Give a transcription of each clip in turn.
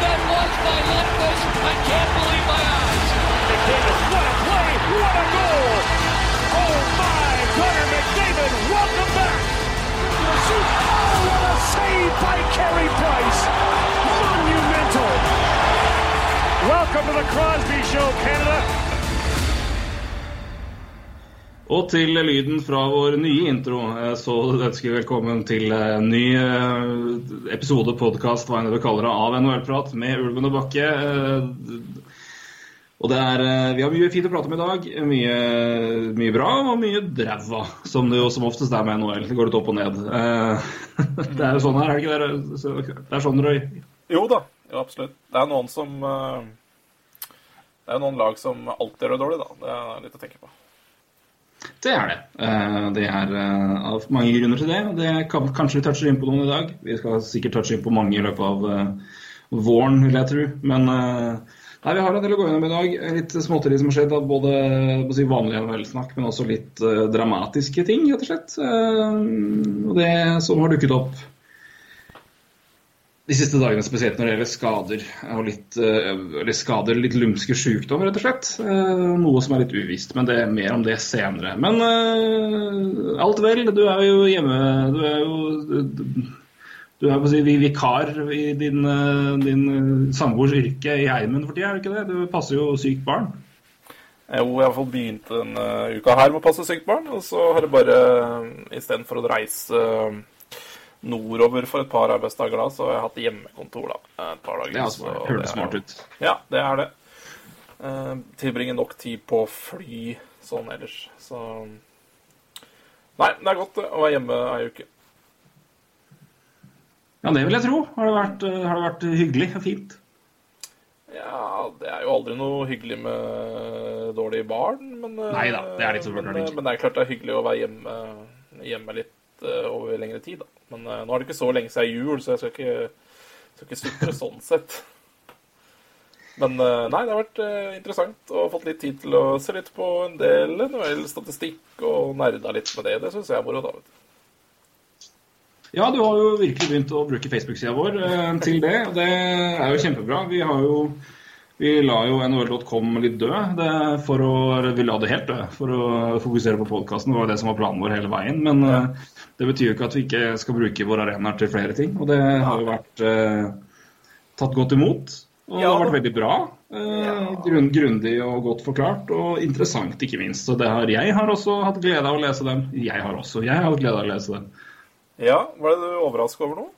That was by! I can't believe my eyes. McDavid, what a play! What a goal! Oh my! Connor McDavid, welcome back! Oh, what a save by Carey Price! Monumental! Welcome to the Crosby Show, Canada. Og til lyden fra vår nye intro, eh, så ønsker vi velkommen til en ny eh, episode podkast hva enn du kaller det, av NHL-prat med Ulven og Bakke. Eh, Og det er, eh, Vi har mye fint å prate om i dag. Mye, mye bra og mye dræva, som det jo som oftest er med NHL. Det går litt opp og ned. Eh, Det er jo sånn her, er det ikke det? Det er sånn, Røy? Jo da, jo, absolutt. Det er noen som Det er noen lag som alltid gjør det dårlig, da. Det er litt å tenke på. Det er det. Eh, Det er eh, av mange grunner til det. og Det kan kanskje vi toucher inn på noen i dag. Vi skal sikkert touche inn på mange i løpet av eh, våren, vil jeg tro. Men nei, vi har en del å gå gjennom i dag. Litt småtteri som har skjedd både si, vanlig NHL-snakk, men også litt dramatiske ting, rett og slett. Og det som har dukket opp de siste dagene, spesielt når det gjelder skader og litt, eh, eller skader, litt lumske sykdommer, rett og slett. Eh, Noe som er litt uvisst, men det er mer om det senere. Men uh, alt vel, du er jo hjemme Du er jo du er på å si vikar i din, din samboers yrke i heimen for tida, er du ikke det? Du passer jo sykt barn. Jo, jeg har fått begynt denne uka her med å passe sykt barn. Og så har jeg bare, istedenfor å reise nordover for et par arbeidsdager da, så har jeg hatt hjemmekontor da, et par dager. Er altså, så det er smart ut. Ja, det er det. Uh, tilbringer nok tid på fly sånn ellers, så Nei, det er godt å være hjemme ei uke. Ja, det vil jeg tro. Har det vært, eh, har det vært hyggelig og fint? Ja, det er jo aldri noe hyggelig med dårlige barn, men Nei Neida, det er ikke så men, men det er klart det er hyggelig å være hjemme, hjemme litt eh, over lengre tid, da. Men eh, nå er det ikke så lenge siden jul, så jeg skal ikke, skal ikke sutre sånn sett. Men eh, nei, det har vært interessant og fått litt tid til å se litt på en del NHL-statistikk og nerda litt med det. Det syns jeg er moro, da. vet du. Ja, du har jo virkelig begynt å bruke Facebook-sida vår eh, til det. og Det er jo kjempebra. Vi har jo vi la jo nhl.com litt død det, for å, vi la det helt død for å fokusere på podkasten. Det var det som var planen vår hele veien. Men ja. det betyr jo ikke at vi ikke skal bruke våre arenaer til flere ting. Og det har jo vært eh, tatt godt imot. Og det har vært veldig bra. Eh, grunn, grundig og godt forklart, og interessant, ikke minst. Så det har, jeg har også hatt glede av å lese dem. Jeg har også. Jeg har hatt glede av å lese dem. Ja, var det du overraska over noe?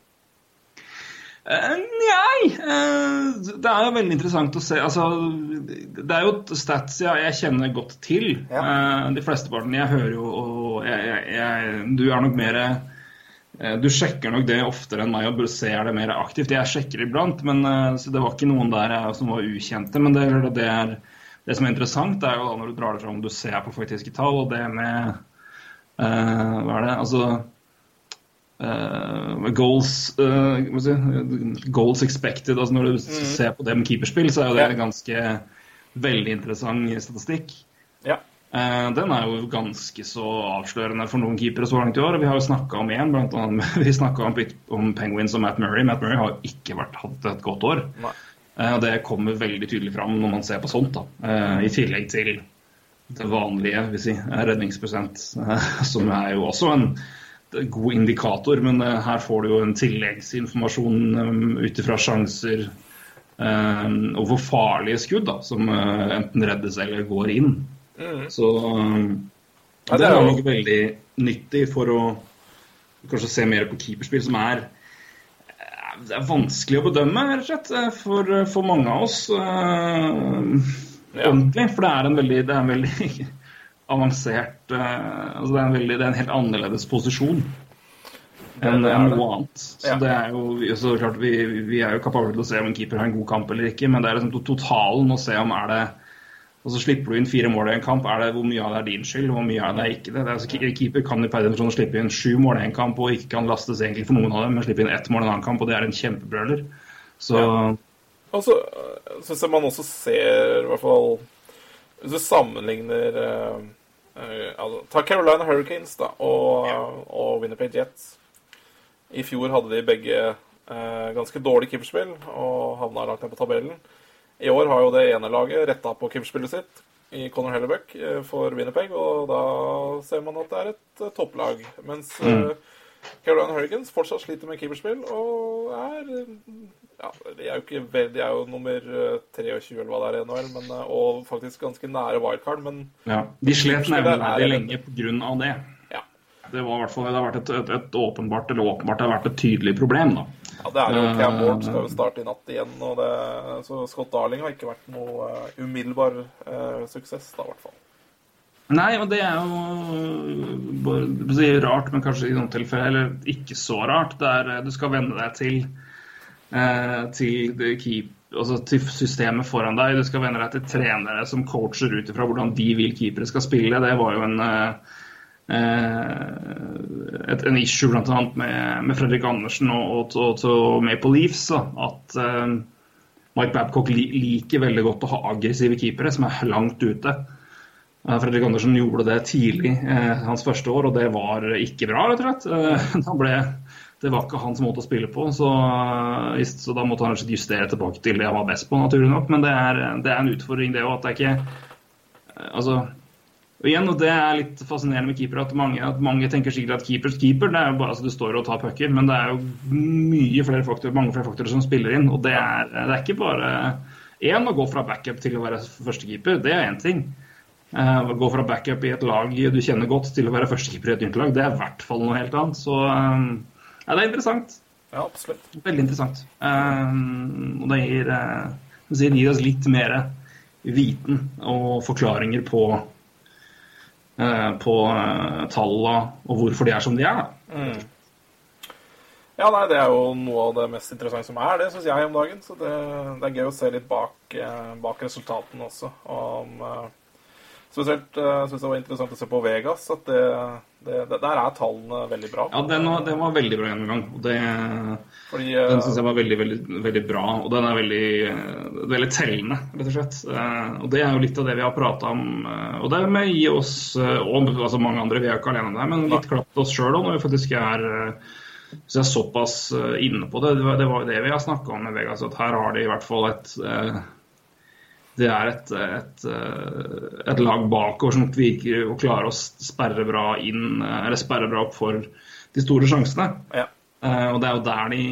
Eh, Nei eh, Det er jo veldig interessant å se. Altså, det er jo stats jeg, jeg kjenner godt til. Ja. De fleste partene jeg hører jo og jeg, jeg, Du er nok mer eh, Du sjekker nok det oftere enn meg og ser det mer aktivt. Jeg sjekker iblant, men eh, så det var ikke noen der som var ukjente. Men det, det, er, det som er interessant, det er jo da når du drar det fram, du ser på faktiske tall, og det med uh, Hva er det? Altså Eh, goals, si, goals expected. altså Når du ser på det med keeperspill, så er jo det en ganske veldig interessant statistikk. Ja. Uh, den er jo ganske så avslørende for noen keepere så langt i år. Vi har jo snakka om én, blant annet vi snakka om, om Penguins og Matt Murray. Matt Murray har jo ikke vært, hatt et godt år. Nei. Eh, det kommer veldig tydelig fram når man ser på sånt. da. Uh, I tillegg til det vanlige, vil si, redningsprosent, som er jo også en god indikator, men eh, her får du jo en tilleggsinformasjon um, ut ifra sjanser um, og hvor farlige skudd da, som eh, enten reddes eller går inn. Så um, det er nok veldig nyttig for å kanskje se mer på keeperspill, som er eh, det er vanskelig å bedømme, rett og slett, eh, for, for mange av oss. eh, Ja. Ordentlig. For det er en veldig, det er en veldig avansert eh, altså det, er en veldig, det er en helt annerledes posisjon. enn det er noe annet. Så Ja. det er jo, så klart vi, vi er jo kapable til å se om en keeper har en god kamp eller ikke, men det er liksom to- totalen å se om er det og så slipper du inn fire mål i en kamp. Er det, hvor mye av det er din skyld, hvor mye av det er ikke det? det er, altså, keeper kan i per definisjon slippe inn sju mål i en kamp og ikke kan lastes egentlig for noen av dem, men slippe inn ett mål i en annen kamp, og det er en kjempebrøler. Så Og så syns jeg man også ser, i hvert fall Hvis du sammenligner eh, altså, Ta Carolina Hurricanes da, og, og Winnipeg Jets. I fjor hadde de begge eh, ganske dårlig keeperspill og havna langt ned på tabellen. I år har jo det ene laget retta på keeperspillet sitt i Conor Hellebuck eh, for Winnipeg, og da ser man at det er et eh, topplag. Mens eh, Carolina Hurricanes fortsatt sliter med keeperspill og er eh, ja, De er jo ikke veldig, de er jo nummer eh, 23 eller hva det er i NHL, men, eh, og faktisk ganske nære wildcard, men ja, de slet er nevneverdig lenge pga. det. ja. Det, var hvert fall, det har vært et, et, et åpenbart eller åpenbart det har vært et tydelig problem. da. ja det er jo Cam Eh, Ward skal jo starte i natt igjen, og det, så Scott Darling har ikke vært noe eh, umiddelbar uh, suksess, da, i hvert fall. Nei, og det er jo rart, men kanskje i noen tilfeller eller ikke så rart. Det er, du skal venne deg til, eh, til, keep, altså til systemet foran deg. Du skal venne deg til trenere som coacher ut ifra hvordan de vil keepere skal spille. Det var jo en, eh, eh, et, en issue annet med, med Fredrik Andersen og, og, og, Maple Leafs. At eh, Mike Babcock liker veldig godt å ha aggressive keepere som er langt ute. Eh, Fredrik Andersen gjorde det tidlig eh, hans første år, og det var ikke bra, rett og slett. Eh, da ble, det var ikke hans måte å spille på, så, eh, så da måtte han justere tilbake til det han var best på, naturlig nok. Men det er, det er en utfordring, det òg, at det er ikke eh, Altså og igjen, og Det er litt fascinerende med keeper, at mange, at mange tenker sikkert at keepers keeper, det er jo bare altså du står og tar pucker, men det er jo mye flere faktorer, mange flere faktorer som spiller inn. og Det er, det er ikke bare én å gå fra backup til å være førstekeeper, det er én ting. Uh, gå fra backup i et lag du kjenner godt til å være førstekeeper i et nytt lag, det er i hvert fall noe helt annet. Så eh, ja, det er interessant. Ja, absolutt. Veldig interessant. Um, og det gir, uh, det gir oss litt mer viten og forklaringer på uh, på uh, tallene og hvorfor de er som de er. Mm. Ja, nei, det er jo noe av det mest interessante som er, det syns jeg om dagen. Så det, det er gøy å se litt bak, bak resultatene også. Om, eh, spesielt syns jeg det var interessant å se på Vegas, at det, det, der er tallene veldig bra. Ja, den var, den var veldig bra gjennomgang. det Fordi eh, Den syns jeg var veldig, veldig, veldig bra, og den er veldig, eh, veldig tellende, rett og slett. Eh, Og det er jo litt av det vi har prata om. eh, Og det med å gi oss, eh, og altså mange andre, vi er ikke alene det, men litt klapp til oss sjøl òg, når vi faktisk er eh, så jeg er såpass eh, inne på det. Det var jo det vi har snakka om med Vegas, at her har de i hvert fall et eh, det er et, et, eh, et lag bakover som virker å klare å sperre bra inn, eh, eller sperre bra opp for de store sjansene. ja. Eh, og det er jo der de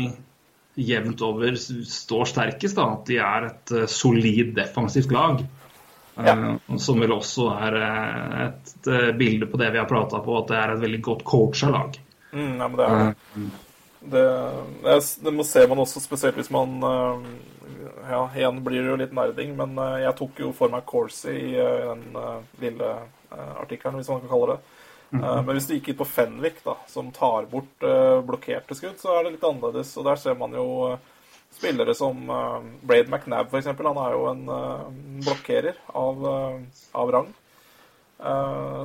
jevnt over står sterkest, da. At de er et solid defensivt lag. Ja. Som vel også er et bilde på det vi har prata på, at det er et veldig godt coacha lag. Mm, ja, men det er det. Det, det, må ser man også spesielt hvis man Ja, igjen blir det jo litt nerding, men eh, jeg tok jo for meg Corsi i eh, den eh, lille artikkelen, hvis man kan kalle det. Eh, Men hvis du gikk inn på Fenwick, da, som tar bort blokkerte skudd, så er det litt annerledes. Og der ser man jo spillere som Braid McNab, f.eks. Han er jo en blokkerer av, av rang.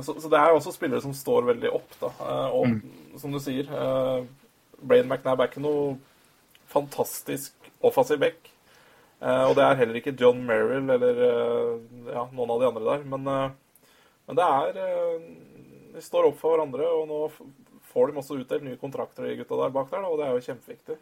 Så, så det er jo også spillere som står veldig opp, da. Og som du sier, Brain McNab er ikke noe fantastisk offensiv back. Eh, og det er heller ikke John Merrill eller eh, ja, noen av de andre der. Men, eh, men det er De står opp for hverandre, og nå får de også utdelt nye kontrakter, de gutta der bak der, og det er jo kjempeviktig.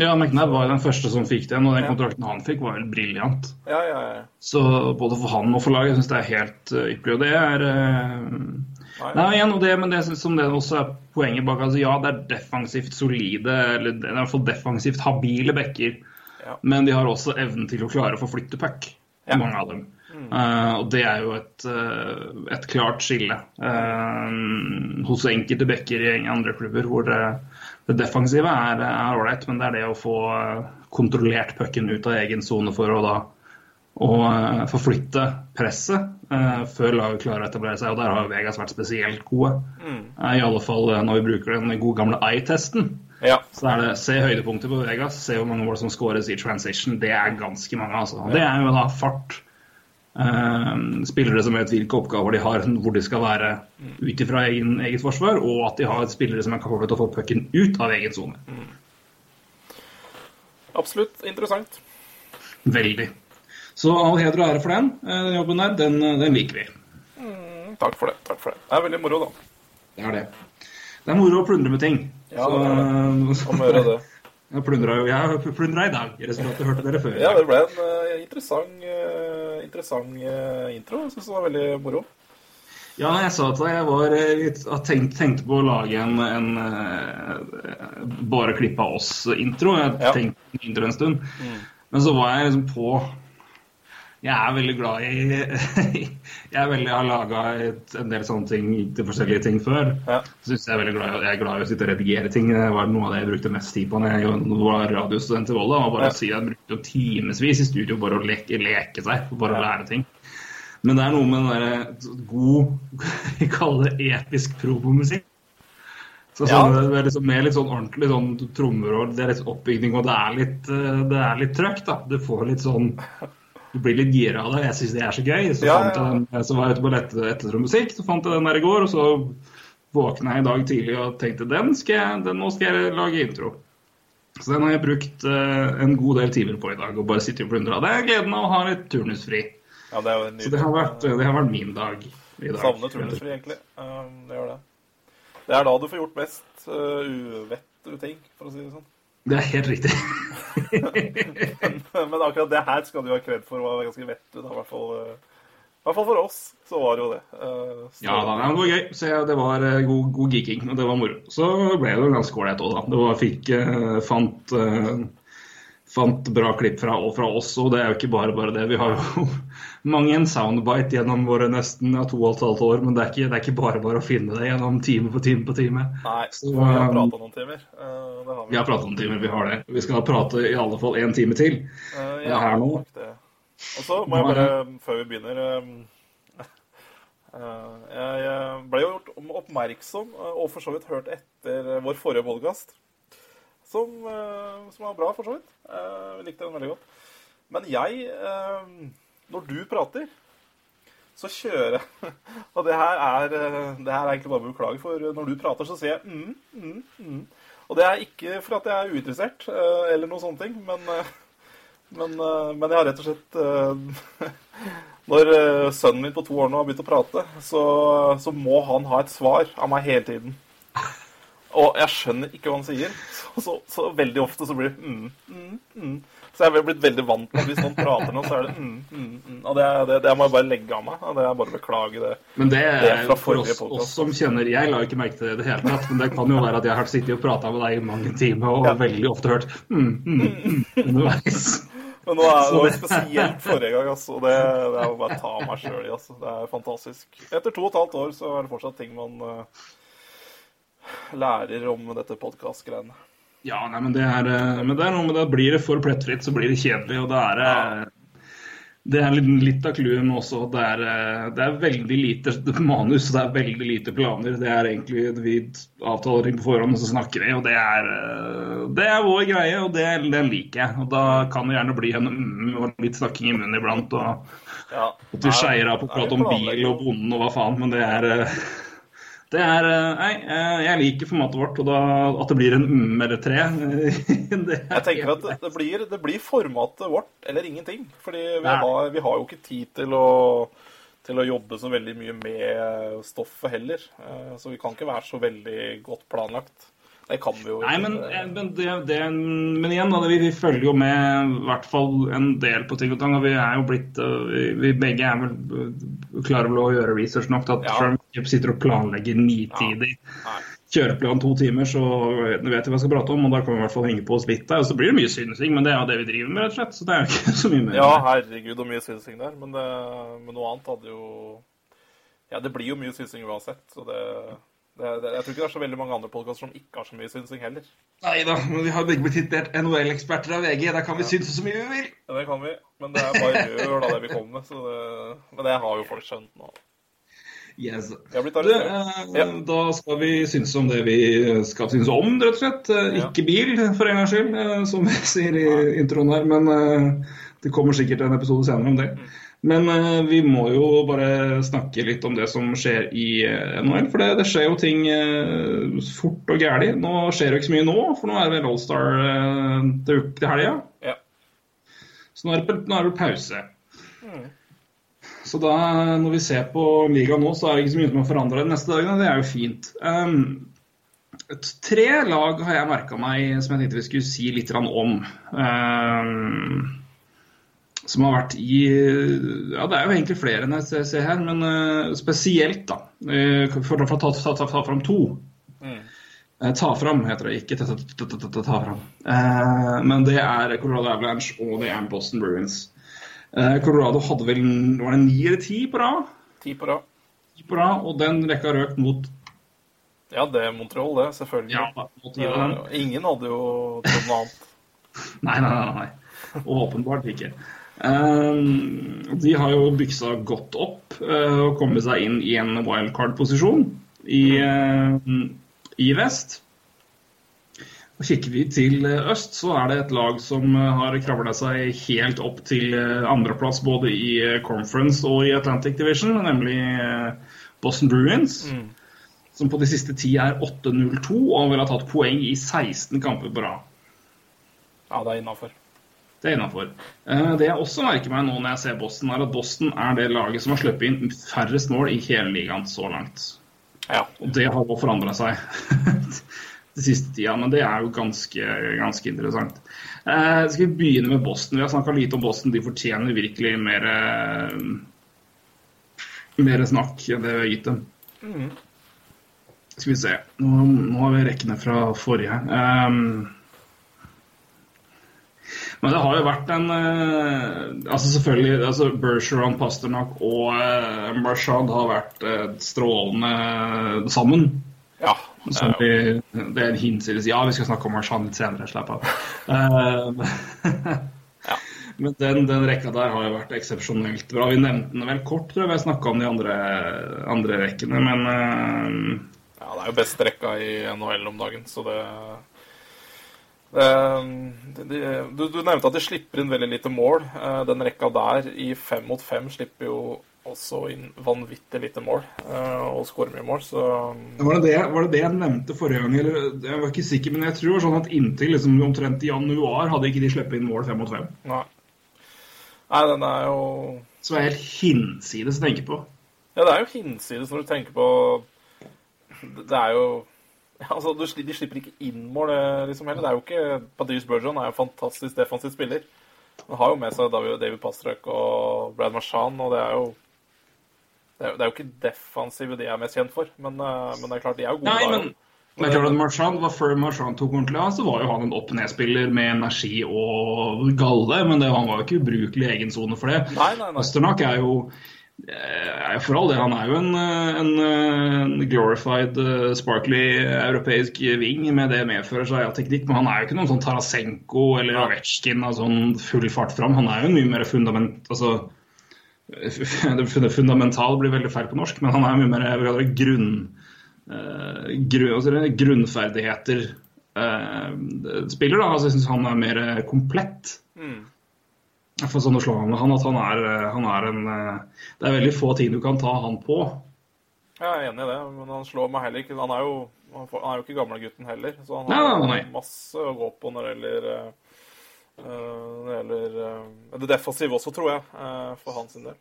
Ja, McNab var den første som fikk den, og den kontrakten han fikk, var vel briljant. Ja, ja, ja. Så både for han og for laget syns det er helt uh, ypperlig. Og det er eh, Nei, igjen, og det, men det som det også er poenget bak altså Ja, det er defensivt solide, eller er i hvert fall defensivt habile backer, Ja. men de har også evnen til å klare å forflytte puck, Ja. mange av dem. Eh, og det er jo et, uh, et klart skille uh, hos enkelte backer i andre klubber, hvor det, det defensive er ålreit, men det er det å få kontrollert pucken ut av egen sone for å da eh, forflytte presset eh, før laget klarer å etablere seg. Og der har Vegas vært spesielt gode. Eh, I alle fall når vi bruker den gode gamle eye-testen. Ja. Så er det se høydepunkter på Vegas, se hvor mange mål som scores i transition. Det er ganske mange, altså. Det er jo da fart. eh, spillere som vet hvilke oppgaver de har, hvor de skal være ut ifra eget forsvar, og at de har spillere som er kapable til å få pucken ut av egen sone. Absolutt interessant. Veldig. Så all heder og ære for den den jobben der. Den, eh, den liker vi. Mm, Takk for det. takk for Det Det er veldig moro, da. Det er det. Det er moro å plundre med ting. Ja, så, det er det. jeg plundra jo jeg plundra i dag. Resultatet hørte dere før. Ja, det ble en uh, interessant, uh, interessant uh, intro. Jeg syns det var veldig moro. Ja, jeg sa til deg jeg var eh, jeg tenkte, tenkte på å lage en, en eh, bare klipp av oss-intro. Jeg Ja. tenkte intro en stund. Men så var jeg liksom på Jeg er veldig glad i Jeg veldig, har laga en del sånne ting til forskjellige ting før. Ja. Synes jeg, er veldig glad, jeg er glad i å sitte og redigere ting. Det var noe av det jeg brukte mest tid på når jeg var radiostudent i Volda. var bare Ja. å si Jeg brukte timevis i studio bare å leke, leke seg, bare å lære ting. Men det er noe med den derre god Vi kaller det episk probomusikk. Så Ja. sånn, det er liksom med litt sånn ordentlig sånn trommer og det er litt oppbygning, og det er litt, eh, det er litt trøkk, da. Du får litt sånn Du blir litt gira av det. Jeg syns det er så gøy. Så Ja, ja. jeg den, så var jeg ute på lette etter musikk, så fant jeg den der i går, og så våkna jeg i dag tidlig og tenkte den skal jeg, den, nå skal jeg lage intro. Så den har jeg brukt uh, en god del timer på i dag, og bare sitter og plundre. Det er gleden av å ha litt turnusfri. Ja, det er Så det har vært, det har vært min dag i dag. Savner turnusfri, egentlig. Um, det gjør det. Det er da du får gjort mest uh, uvettu ting, for å si det sånn. Det er helt riktig. Men akkurat det her skal du ha kred for var ganske vettug, i hvert fall. uh, I hvert fall for oss så var det jo det. Uh, Ja da, det var gøy. Så jeg, det var eh, god, god geeking, og det var moro. Så ble det jo ganske ålreit òg, da. Det var, fikk, uh, fant, eh, fant bra klipp fra, fra oss, og det er jo ikke bare bare det. Vi har jo mange en soundbite gjennom våre nesten ja, to og et halvt år, men det er, ikke, det er ikke bare bare å finne det gjennom time på time på time. Nei, Så, vi har um, prata noen timer. Uh, det har vi. Vi har pratet noen timer, vi har det. Vi skal prate i alle fall én time til. Uh, ja, her nå. Og så må jeg bare, før vi begynner uh, Jeg ble jo gjort oppmerksom, og for så vidt hørt etter vår forrige podkast, som, som var bra, for så vidt. Vi likte den veldig godt. Men jeg Når du prater, så kjører jeg Og det her er uh, Det her er egentlig bare å beklage, for når du prater, så sier jeg mm, mm, mm. Og det er ikke for at jeg er uinteressert, uh, eller noen sånne ting, men uh, men, eh, men jeg har rett og slett eh, Når eh, sønnen min på to år nå har begynt å prate, så, så må han ha et svar av meg hele tiden. Og jeg skjønner ikke hva han sier. Så, så, så veldig ofte så blir det mm, mm, mm. Så jeg er blitt veldig vant til at hvis noen prater nå, så er det mm, mm, mm. Og det, det, det må jeg bare legge av meg. Og det er bare å beklage det. Men det Det er for oss, oss som kjenner Jeg la ikke merke til det i det hele tatt, men det kan jo være at jeg har sittet og prata med deg i mange timer og Ja. veldig ofte hørt mm, mm, mm, underveis. Men nå er det spesielt forrige gang, altså. Det, det er å bare ta meg sjøl i, altså. Det er fantastisk. Etter to og et halvt år så er det fortsatt ting man uh, lærer om dette podkast-greiene. Ja, nei, men det er, eh, men det er noe med det. Blir det for plettfritt, så blir det kjedelig. Og det er, Ja. det er litt, litt av clouet med også. Det er, eh, det er veldig lite manus, det er veldig lite planer. Det er egentlig Vi avtaler ting på forhånd, og så snakker vi. Og det er, eh, det er vår greie, og det, det liker jeg. Og da kan det gjerne bli en mm, litt snakking i munnen iblant. og Ja. At vi skeier av på å prate om bil og bonden og hva faen, men det er det er, eh, Nei, eh, jeg liker formatet vårt, og da, at det blir en mm eller tre det er, Jeg tenker at det, blir, det blir formatet vårt eller ingenting. Fordi vi har, vi har jo ikke tid til å, til å jobbe så veldig mye med stoffet heller. Eh, Så vi kan ikke være så veldig godt planlagt. Det kan vi jo Nei, men, eh, men, det, det, men igjen, da, vi, vi følger jo med i hvert fall en del på ting og tang. Og vi er jo blitt eh, Vi, vi begge er vel eh, klare til å gjøre research nok til at Ja. Trump sitter og planlegger nitidig Nei. kjøreplan to timer, så vet vi hva vi skal prate om, og da kan vi i hvert fall henge på oss litt der. Og så blir det mye synsing, men det er jo det vi driver med, rett og slett. Så det er jo ikke så mye mer. Ja, herregud, og mye synsing der. Men, det, men noe annet hadde jo Ja, det blir jo mye synsing uansett, så det Det, det, jeg tror ikke det er så veldig mange andre podkaster som ikke har så mye synsing heller. Nei da, men vi har begge blitt titulert NHL-eksperter av VG. Da kan vi synse så mye vi vil. Ja, det kan vi, men det er bare gjør da det vi kommer med. Så det, men det har jo folk skjønt nå. Yes. Du, eh, Ja. Da skal vi synse om det vi skal synse om, rett og slett. Eh, Ja. Ikke bil, for en gangs skyld, eh, som vi sier i introen her. Men det kommer sikkert en episode senere om det. Mm. Men eh, vi må jo bare snakke litt om det som skjer i eh, NHL. For det, det skjer jo ting eh, fort og gæli. Nå skjer det ikke så mye nå, for nå er det vel Allstar uh, til, til helga. Ja. Så nå er det, nå er det pause. Mm. Så da, når vi ser på ligaen nå, så er det ikke så mye som har forandra de neste dagene. Det er jo fint. Um, tre lag har jeg merka meg som jeg tenkte vi skulle si litt om. Um, som har vært i Ja, det er jo egentlig flere enn jeg ser- her, men uh, spesielt, da. Uh, for å ta, ta, ta, ta fram to. Mm. Uh, Ta fram heter det, ikke ta, fram. Men det er Colorado Avalanche og det er Boston Bruins. Colorado hadde vel var det ni eller ti på rad? Ti på rad. Ti på rad, Og den rekka røk mot Ja, det er Montreal, det. Selvfølgelig. ja. Eh, Ingen hadde jo trodd noe annet. Nei, nei, nei. nei. Åpenbart ikke. Eh, de har jo byksa godt opp eh, og kommet seg inn i en wildcard-posisjon i, eh, i vest. Og Kikker vi til eh, øst, så er det et lag som har kravla seg helt opp til andreplass både i Conference og i Atlantic Division, nemlig Boston Bruins. Mm. Som på de siste ti er 8-0-2 og vil ha tatt poeng i 16 kamper på rad. Ja, det er innafor. Det er innafor. Det jeg også merker meg nå når jeg ser Boston, er at Boston er det laget som har sluppet inn færrest mål i hele ligaen så langt. Ja. Og det har jo forandra seg den siste tida, men det er jo ganske, ganske interessant. Eh, skal vi begynne med Boston? Vi har snakka lite om Boston. De fortjener virkelig mer, eh, mer snakk enn det vi har gitt dem. Mm. Skal vi se. Nå, nå har vi rekkene fra forrige. Um, men det har jo vært en eh, altså Selvfølgelig altså Bergeron, Pasternak og uh, Marchand har vært eh, strålende sammen. ja. Så eh, vi, det er en hinsides Ja, vi skal snakke om Marshad litt senere. Slapp av. Eh, Ja. Men den, den rekka der har jo vært eksepsjonelt bra. Vi nevnte den vel kort, tror jeg. Vi snakka om de andre, andre rekkene, men eh, Ja, det er jo best rekka i NHL om dagen, så det, det, det de, du, du nevnte at de slipper inn veldig lite mål. Eh, Den rekka der i fem mot fem slipper jo også inn vanvittig lite mål eh, og skårer mye mål, så Var det, det, var det det jeg nevnte forrige gang? Eller, jeg var ikke sikker, men jeg tror det var sånn at inntil liksom, omtrent i januar hadde ikke de sluppet inn mål fem mot fem. Nei. Nei, den er jo det er helt hinsides å tenke på. Ja, det er jo hinsides når du tenker på Det er jo altså, du, De slipper ikke inn mål, eh, liksom, heller. Det er jo ikke Patrice Bergeron er jo en fantastisk defensiv spiller. Han har jo med seg David, David Pastrøk og Brad Marchand, og det er jo det er, det er jo ikke defensive de er mest kjent for, men, eh, men det er klart de er jo gode. Nei, men, men det er klart at Marchand var Før Marchand tok ordentlig av, så var jo han en opp-ned-spiller med energi og galle, men det, han var jo ikke ubrukelig i egen sone for det. Nei, nei, nei. Er eh, er jo for all det, Han er jo en, eh, en, eh, en glorified, eh, sparkly europeisk ving med det medfører seg av teknikk, men han er jo ikke noen sånn Tarasenko eller Ovetsjkin av sånn full fart fram. Han er jo mye mer fundament... Altså, det fundamental blir veldig feil på norsk, men han er mye mer grunn, eh, grunn, grunnferdigheter eh, spiller. da, altså Jeg syns han er mer eh, komplett. Mm. Får sånn å slå han han at han er, han er en eh, Det er veldig få ting du kan ta han på. Jeg er enig i det, men han slår meg heller ikke. Han er jo, han er jo ikke gamlegutten heller, så han har nei, nei. masse å gå på når det gjelder eh, det gjelder uh, det defensive også, tror jeg, uh, for hans del.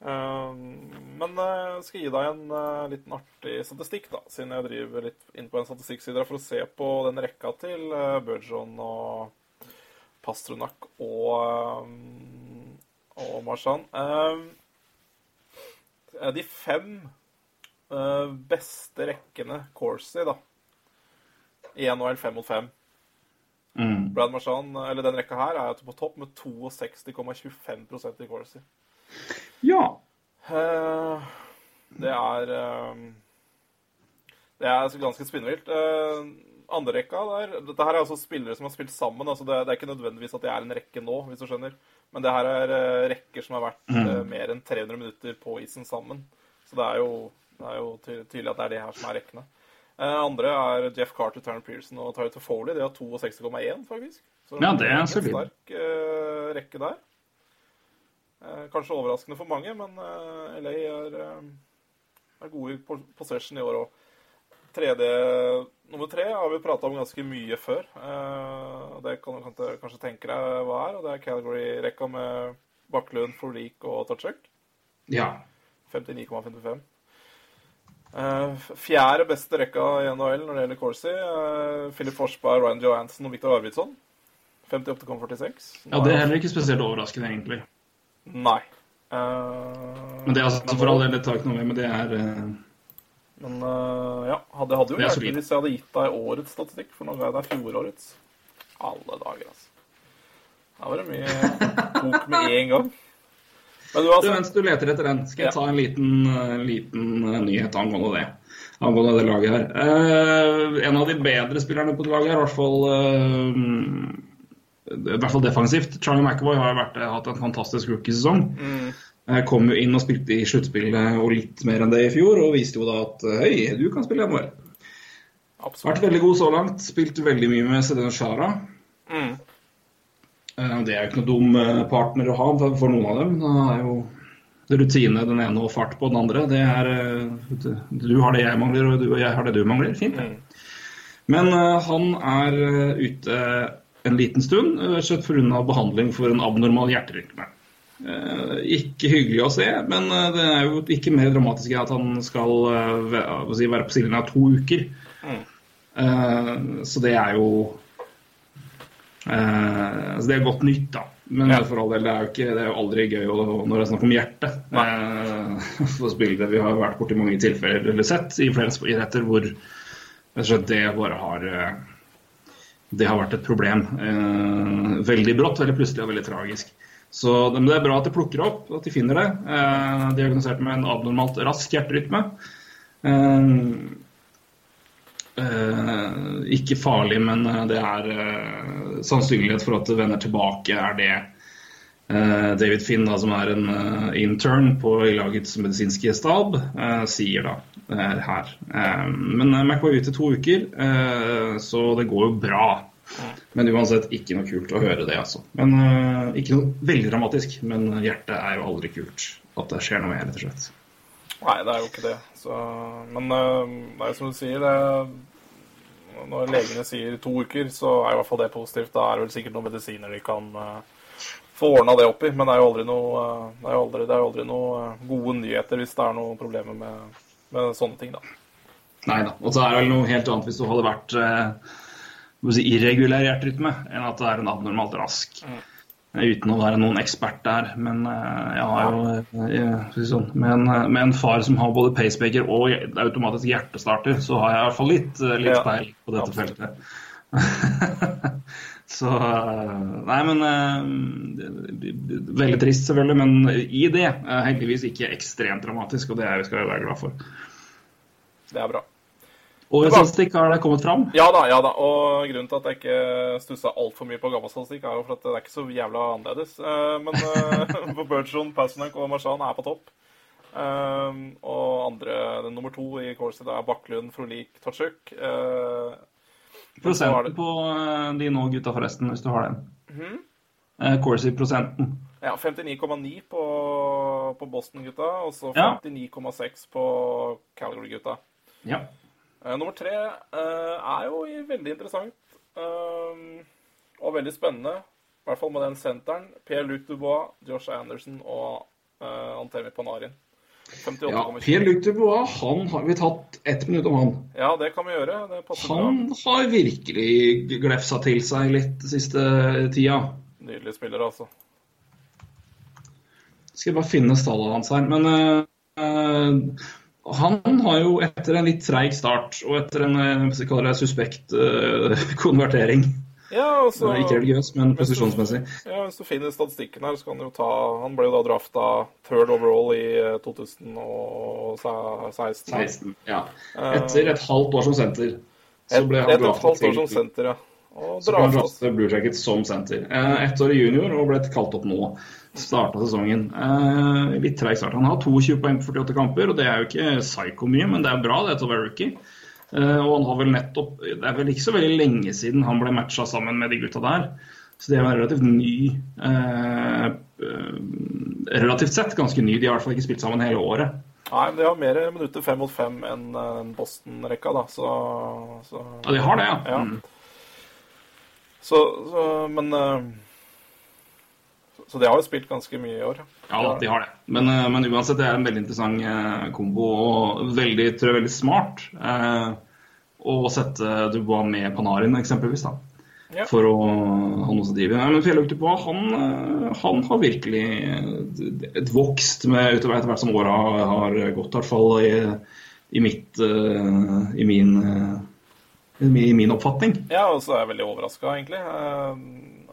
Men jeg skal gi deg en liten artig statistikk, da, siden jeg driver litt inn på en statistikkside for å se på den rekka til uh, Bergeron og Pastrunak og, eh, og Marchand. Eh, de fem eh, beste rekkene Corsi, da, i NHL 5 mot 5 Mm. Brad Marchand, eller den rekka her, er på topp med 62,25 i Corsi. Ja. Eh, det er eh, Det er ganske spinnvilt. Uh, Andrerekka der Dette her er altså spillere som har spilt sammen. altså det, det, er ikke nødvendigvis at det er en rekke nå, hvis du skjønner. Men det her er uh, rekker som har vært uh, mer enn 300 minutter på isen sammen. Så det er jo, det er jo ty tydelig at det er det her som er rekkene. Uh, andre er Jeff Carter, Turner Pearson og Tyler Foley. De har 62,1, faktisk. Så ja, det er en solid. sterk rekke der. kanskje overraskende for mange, men LA er, er gode i possession i år òg. Tredje Nummer tre har vi prata om ganske mye før. Uh, det kan du kanskje tenke deg hva er. og Det er Calgary-rekka med Baklund, Forlik og Tatchuk. Ja. 59,55. Uh, fjerde beste rekka i NHL når det gjelder Corsi. Uh, Philip Forsberg, Ryan Johansen og Viktor Arvidsson. 58,46. Ja, det er heller ikke spesielt overraskende, egentlig. Nei. Uh, men det er altså for all del, det tar ikke noe med, men det er men uh, ja, hadde, hadde jo hjulpet hvis jeg hadde gitt deg årets statistikk, for nå ga jeg deg fjorårets. Alle dager, altså. Da var det mye bok med én gang. Men du, altså... Mens du leter etter den, skal jeg ta en liten, liten eh, nyhet angående det. Angående det laget her. Uh, en av de bedre spillerne på det laget her, i hvert fall uh, i hvert fall defensivt. Charlie McAvoy har vært, hatt en fantastisk rookiesesong. Mm. Kom jo inn og spilte i sluttspillet og litt mer enn det i fjor, og viste jo da at hei, du kan spille NHL. Absolutt. Vært veldig god så langt. Spilt veldig mye med Sedin Shara. Mm. Eh, det er jo ikke noe dum eh, partner å ha for noen av dem. Det er jo rutine den ene og fart på den andre. Det er eh, Du har det jeg mangler, og, jeg har det du mangler. Fint. Mm. Men han er ute en liten stund, rett pga. behandling for en abnormal hjerterytme. Eh, ikke hyggelig å se, men eh, det er jo ikke mer dramatisk at han skal eh, være på sidelinja to uker. Mm. Så det er jo Så det er godt nytt, da. Men ja. for all del, det er jo, ikke, det er jo aldri gøy når det er snakk om hjertet. For spillere vi har vært borti mange tilfeller, eller sett i flere idretter, hvor det bare har Det har vært et problem. Veldig brått, veldig plutselig og veldig tragisk. Så det er bra at de plukker opp, at de finner det. Eh, diagnosert med en abnormalt rask hjerterytme. Eh, eh, ikke farlig, men det er eh, sannsynlighet for at det vender tilbake, er det eh, David Finn, da, som er en intern på lagets medisinske stab, sier da her. men Mac var ute i to uker, så det går jo bra. Men uansett, ikke noe kult å høre det, altså. Men uh, Ikke noe veldig dramatisk, men hjertet er jo aldri kult. At det skjer noe med, rett og slett. Nei, det er jo ikke det. Så, men uh, det er jo som du sier, det, når legene sier to uker, så er i hvert fall det positivt. Da er det vel sikkert noen medisiner de kan uh, få ordna det opp i. Men det er jo aldri noe, det er aldri, det er aldri noe gode nyheter hvis det er noen problemer med, med sånne ting, da. Nei da. Og så er det vel noe helt annet hvis du hadde vært si, irregulær hjerterytme enn at det er en abnormalt rask. Mm. Uten å være noen ekspert der. Men uh, jeg har jo eh, jeg, sånn, med, en, med, en, far som har både pacemaker og automatisk hjertestarter, så har jeg i hvert fall litt, eh, litt peil på dette feltet. så Nei, men Veldig trist, selvfølgelig. Men i det heldigvis ikke ekstremt dramatisk, og det er, vi skal være glad for. Det er bra. Årets statistikk har det kommet fram? Ja da, ja da. Og grunnen til at jeg ikke stussa altfor mye på gammel statistikk, er jo for at det er ikke så jævla annerledes. Uh, men på Bergeron, Passenak og Marchand er på topp. Uh, og andre, den nummer to i Corset er Bakklund, Frolik, Tatsjuk. Prosenten på de nå gutta, forresten, hvis du har den. Mm -hmm. Corsi-prosenten. Ja, 59,9 på, på Boston-gutta, og så 59,6 på Calgary-gutta. Ja. Uh, nummer tre uh, er jo veldig interessant uh, og veldig spennende. I hvert fall med den senteren. Pierre-Luc Dubois, Josh Anderson og Antemi Panarin. 58, ja, Pierre-Luc Dubois, han har vi tatt ett minutt om han. Ja, det kan vi gjøre. han bra. har virkelig glefsa til seg litt siste tida. Nydelig spiller, altså. Skal jeg bare finne stallet hans her. Men uh, han har jo etter en litt treig start og etter en det, suspekt uh, konvertering Ja, og så, Ikke religiøs, men posisjonsmessig. ja, hvis du finner statistikken her, så kan du jo ta Han ble jo da drafta third overall i eh, 2016. 16. Ja. Etter et halvt år som senter. Så ble han år til som senter, ja. Og Så ble han draftet Blue Jackets som senter. Eh, Ett år i junior og ble kalt opp nå. Starta sesongen. Eh, litt treig start. Han har 22 poeng på 48 kamper, og det er jo ikke psycho mye, men det er bra det til å være rookie. Eh, og han har vel nettopp Det er vel ikke så veldig lenge siden han ble matcha sammen med de gutta der. Så det er relativt ny eh, eh, Relativt sett ganske ny. De har i hvert fall ikke spilt sammen hele året. Nei, men de har mer minutter fem mot fem enn eh, Boston-rekka, da, så, så Ja, de har det, ja. Ja. Mm. Så, så Men Så de har jo spilt ganske mye i år. Ja de har det. Men, eh, men uansett, det er en veldig interessant eh, kombo og veldig, tror jeg, veldig smart eh, å sette Dubois med Panarin, eksempelvis. da. Ja. For å ha noe med. Men Fjellhaug Dubois han, eh, han har virkelig et vokst med utover etter hvert som åra har gått, i hvert fall i, i mitt I min, i min oppfatning. Ja, og så er jeg veldig overraska, egentlig.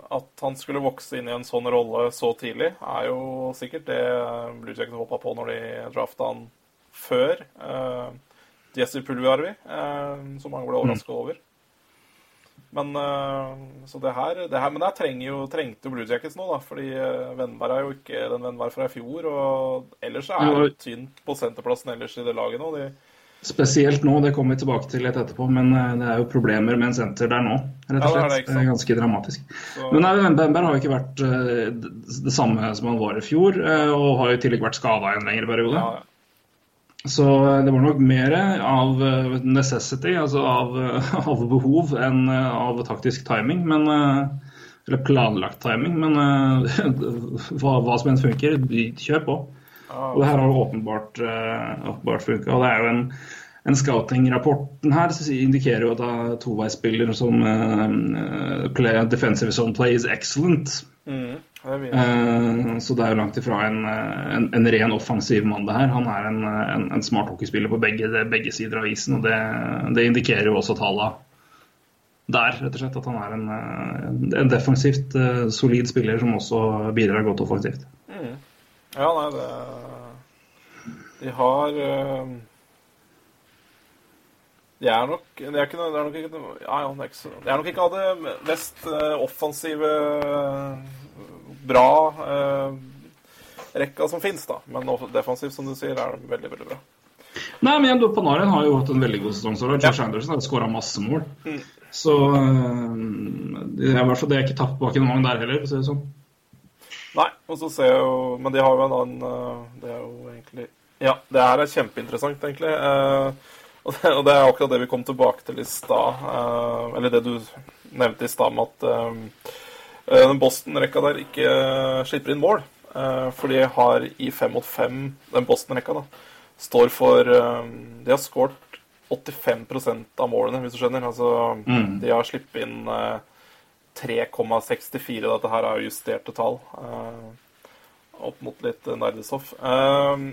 Eh, At han skulle vokse inn i en sånn rolle så tidlig, er jo sikkert det Blue Jackets håpa på når de drafta han før Uh, Jesse Pulviarvi, uh, som mange ble overraska over. Men eh, så det her, det her Men der trenger jo, trengte Blue Jackets nå, da. Fordi eh, Vennberg er jo ikke den Vennberg fra i fjor. Og ellers er det tynt på senterplassen ellers i det laget nå. De, Spesielt nå, det kommer vi tilbake til litt etterpå, men eh, det er jo problemer med en senter der nå, rett og slett. ikke det er ganske dramatisk. Så- Men Bember har jo ikke vært eh, det samme som han var i fjor, eh, og har jo i tillegg vært skada i en lengre periode. ja, ja. Så det var nok mer av necessity, altså av, av behov, enn av taktisk timing. Men, eller planlagt timing. Men hva, hva som enn funker, kjør på. Og det her har åpenbart, uh, åpenbart funka. Og det er jo en, en scouting-rapporten her indikerer jo at det er toveisspiller som uh, play, defensive zone play is excellent. Mm, det. Eh, så det er jo langt ifra en, en, en ren offensiv mann, det her. Han er en, en, smart hockeyspiller på begge, begge sider av isen, og det, det indikerer jo også tallene der, rett og slett. At han er en, en defensivt solid spiller som også bidrar godt offensivt. Ja, nei, det De har eh, De er nok Det er, ikke, det er nok ikke ja, ja, det er ikke Det er nok ikke av det mest eh, offensive bra eh, rekka som fins, da. Men defensivt, som du sier, er det veldig, veldig bra. Nei, men igjen, Panarin har jo hatt en veldig god sesong. så ja. Anderson har skåra masse mål. Så eh, det er i hvert fall det er ikke tapt bak en vogn der heller, for å si det sånn. Nei, og så ser jeg jo Men de har jo en annen eh, Det er jo egentlig Ja, det her er kjempeinteressant, egentlig. Eh, og, det, og det er akkurat det vi kom tilbake til i stad. eh, eller det du nevnte i stad med at den Boston-rekka der ikke slipper inn mål. For de har i fem mot fem, den Boston-rekka, da, står for De har skåret 85% av målene, hvis du skjønner. Altså, De har sluppet inn 3,64. Dette her er jo justerte tall. eh, opp mot litt nerdestoff. Eh,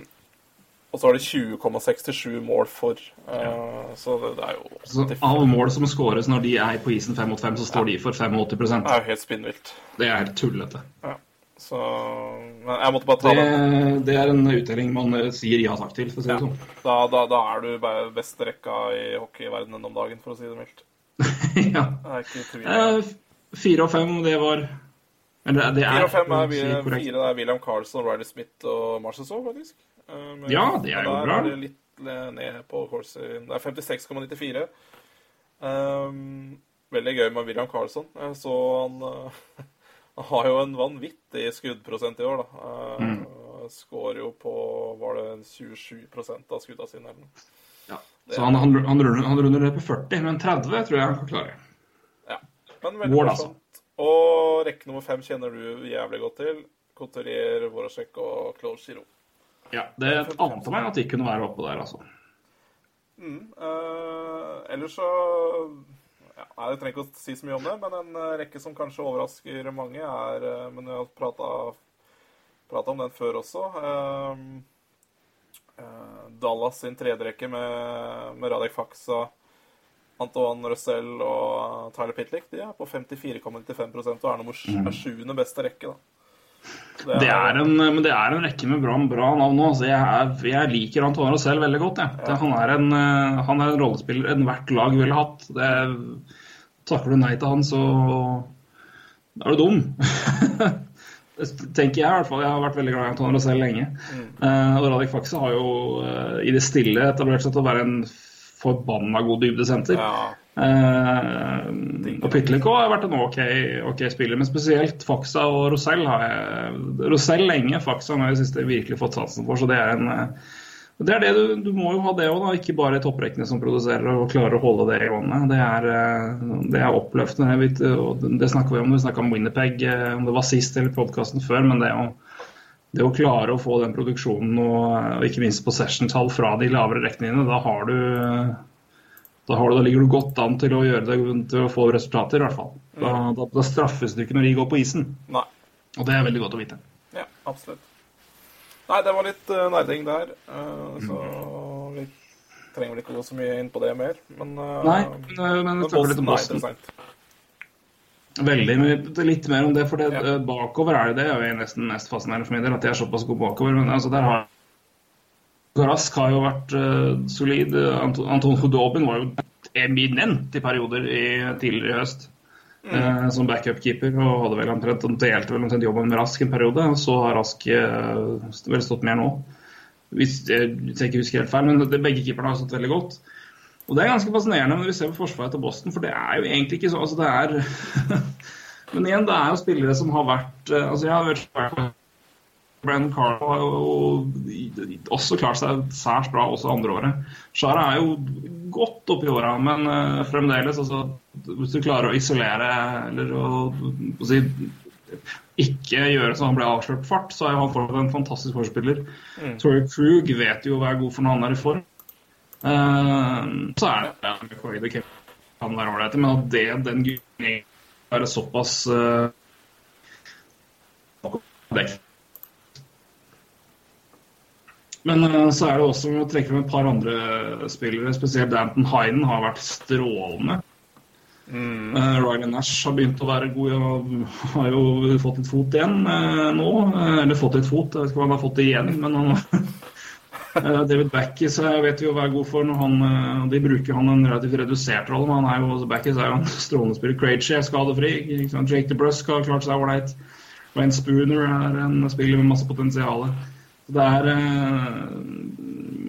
og så er det 20,67 mål for. eh, så det, er jo Så alle mål som skåres når de er på isen fem mot fem, så står de for 85 Det er jo helt spinnvilt. Det er helt tullete. Ja. Så Men jeg måtte bare ta Det, det. det er en uttelling man sier ja takk til, for å si det Ja. sånn. Da, da, da er du beste rekka i hockeyverdenen om dagen, for å si det mildt. ja. Det er ikke tvil. Eh, Fire og fem, det var Eller det er 4 og fem er, fire er William Carlson, Riley Smith og Marcelsov, faktisk. Eh, men- Ja, det er jo bra. er det litt ned på. Det er 56,94. Um, veldig gøy med William Carlson. Jeg så han eh, Han har jo en vanvittig skuddprosent i år, da. Uh, Mm. Skårer jo på Var det 27 av skuddene sine. Ja. Så han, han, han, runder, han runder det på 40, men 30 tror jeg han kan klare. Men veldig morsomt. Og rekke nummer fem kjenner du jævlig godt til. Couturier, Voracek og Claude Giroux. Ja, Det ante meg at de kunne være oppe der, altså. Eh, ellers så ja, Jeg trenger ikke å si så mye om det, men en eh, rekke som kanskje overrasker mange, er eh, Men vi har prata, om den før også. eh, eh, Dallas sin tredje rekke med, med Radek Faksa, Antoine Russell og Tyler Pitlick de er på 54,95% og er nummer mm. sjuende beste rekke. da. er, Det er en, men det er en rekke med bra, bra navn nå. Så jeg, er, jeg liker Antoine Rosell veldig godt. Jeg. Det, han, er en, han er en rollespiller enhvert lag ville hatt. Det, takker du nei til han, så er du dum. Det tenker jeg i hvert fall. Jeg har vært veldig glad i Antoine Rosell lenge. Eh, og Radek Faxe har jo uh, i det stille etablert seg til å være en forbanna god dybdesenter. Ja, Uh, og Pitlick har vært en OK, ok spiller, men spesielt Faxa og Rosell har jeg Rosell lenge, Faxa har jeg siste virkelig fått satsen for. Så det er en eh, det er det du, du må jo ha det òg, ikke bare topprekkene som produserer og klarer å holde det i vannet. Det er, eh, det er oppløftende. Vet, og det snakker vi om, vi snakka om Winnerpeg, om det var sist eller podkasten før, men det å, det å klare å få den produksjonen og, og ikke minst possession-tall fra de lavere rekkene da har du da, har du, da ligger du godt an til å gjøre det, til å få resultater, i hvert fall. Da, da, da straffes du ikke når de går på isen. Nei. Og det er veldig godt å vite. Ja, absolutt. Nei, det var litt uh, nerding der. Uh, så vi trenger vel ikke gå så mye inn på det mer. Men, uh, Nei, men, men men det er interessant. Veldig mye, litt mer om det, for det, Ja. eh, bakover er det det. er jo nesten mest fascinerende for min del, at de er såpass gode bakover. Men altså, der har Rask har jo vært uh, solid. Anton, Anton Hudobin var jo eminent i perioder i, tidligere i høst. eh, som backup-keeper, og hadde vel omtrent delte vel omtrent jobben med Rask en periode. og Så har Rask uh, vel stått mer nå. Hvis jeg, hvis jeg ikke husker helt feil, men det, begge keeperne har stått veldig godt. Og det er ganske fascinerende når vi ser på forsvaret til Boston, for det er jo egentlig ikke så altså det er Men igjen, det er jo spillere som har vært eh, Altså, jeg har vært Brennan Carlo har jo også klart seg særs bra også andre året. Shara er jo godt oppi åra, men eh, fremdeles altså, Hvis du klarer å isolere eller å, å si, ikke gjøre så han ble avslørt fart, så er jo han fortsatt en fantastisk forspiller. Torrey Krug vet jo å være god for når han er i form. Eh, så er det McCoy, det kan være ålreit, men at det, den gutten er såpass uh, Men eh, så er det også å trekke frem et par andre spillere, spesielt Danton Hinen har vært strålende. Eh, Riley Nash har begynt å være god og har jo fått litt fot igjen uh, nå. Eh, eller fått litt fot, jeg vet ikke om han har fått det igjen, men han Eh, David Backis vet vi jo hva er god for når han eh, De bruker han en relativt redusert rolle, men han er jo, Backes er jo en strålende spiller. Krejci er skadefri. Jake DeBrusk har klart seg ålreit. Wayne Spooner er en spiller med masse potensial. Eh,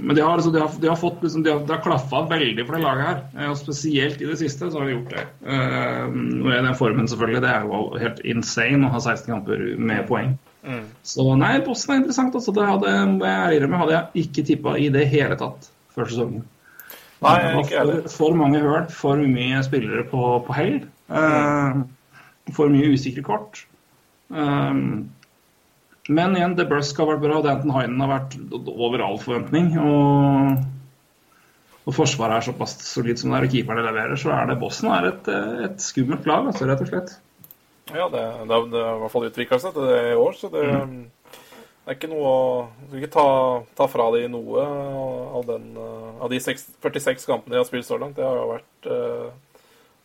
Men de har, altså, de har, de har fått liksom, de har, Det har klaffa veldig for det laget her. Eh, Og spesielt i det siste så har de gjort det. Eh, Og i den formen, selvfølgelig. Det er jo helt insane å ha 16 kamper med poeng. Så nei, Boston er interessant. Altså. Det hadde, jeg med, hadde jeg ikke tippa i det hele tatt før sesongen. Nei, ikke for, for mange høl, for mye spillere på, på hell. Uh, for mye usikre kort. Um, men igjen, DeBrusk har vært bra, Danton Hinen har vært over all forventning. Og, og forsvaret er såpass solid som det er, og keeperne leverer, så er det Boston er et, et skummelt lag, altså, rett og slett. Ja, det, det, har- det har i hvert fall utvikla seg til det i år, så det, det er ikke noe å skal ikke ta, ta fra de noe av, den, eh, av de 6, 46 kampene de har spilt så langt. Det har jo vært, uh,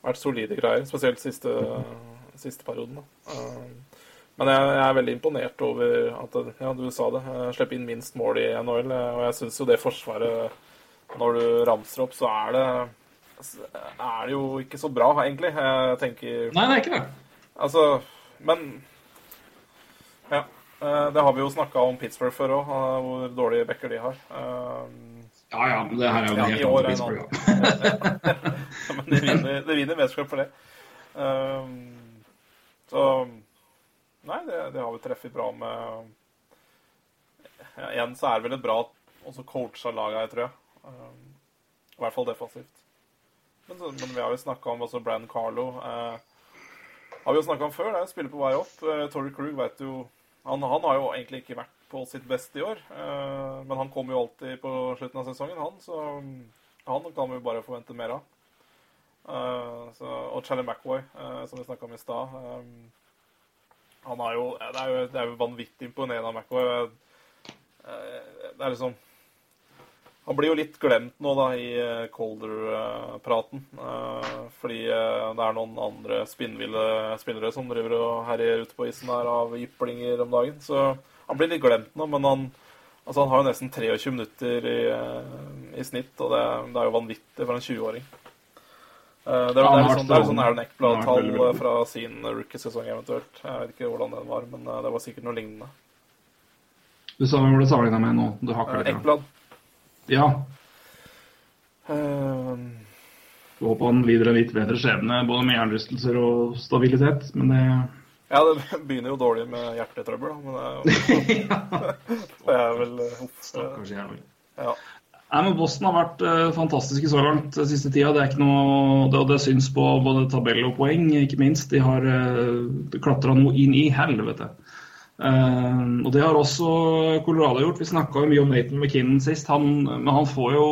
vært solide greier, spesielt siste, siste perioden. Eh, Men jeg, jeg er veldig imponert over at ja, du sa det, slippe inn minst mål i NHL. Og jeg syns jo det forsvaret, når du ramser opp, så er det er det jo ikke så bra, egentlig. Jeg tenker Nei, det er ikke det. Altså, men Ja. eh, Det har vi jo snakka om Pittsburgh før òg, hvor dårlige backer de har. Eh, Ja ja, men det her er jo Ja, helt annet Pittsburgh. ja. Men de vinner, de vinner mesterskap for det. Eh, Så Nei, det, det har vi treffet bra med. Ja, igjen så er det vel et bra også coacha lag her, tror jeg. Eh, I hvert fall defensivt. Men, men vi har jo snakka om også Brann Carlo. Eh, har vi jo snakka om før. Det er spiller på vei opp. Tory Torrey Krug vet jo han, han har jo egentlig ikke vært på sitt beste i år. Eh, men han kommer jo alltid på slutten av sesongen, han. Så mm, han kan vi jo bare forvente mer av. Eh, så, og Charlie McWoy, eh, som vi snakka om i stad. eh, han er jo Det er jo, det er jo vanvittig imponerende av McWoy. Eh, det er liksom Han blir jo litt glemt nå da i eh, Colder-praten. eh, fordi eh, det er noen andre spinnville spillere som driver og herjer ute på isen her av jyplinger om dagen. Så han blir litt glemt nå, men han, altså han har jo nesten 23 minutter i, i snitt, og det, det er jo vanvittig for en 20-åring. Eh, Det er, det er sånn, det er sånn Aaron Eckblad-tall fra sin rookie-sesong eventuelt. Jeg vet ikke hvordan den var, men det var sikkert noe lignende. Du sa hvem ble det sammenligna med nå? Du hakker Eh, litt. Eckblad. Ja. Jeg håper han lider en litt bedre skjebne, både med hjernerystelser og stabilitet, men det Ja, det begynner jo dårlig med hjertetrøbbel, men det, det er vel eh, eh, Stakkars jævel. Ja. Nei, men Boston har vært eh, fantastiske så langt den siste tida. Det er ikke noe, det, det syns på både tabell og poeng, ikke minst. De har uh, klatra noe inn i helvete. Eh, og det har også Colorado gjort. Vi snakka mye om Nathan McKinnon sist. Han, men han får jo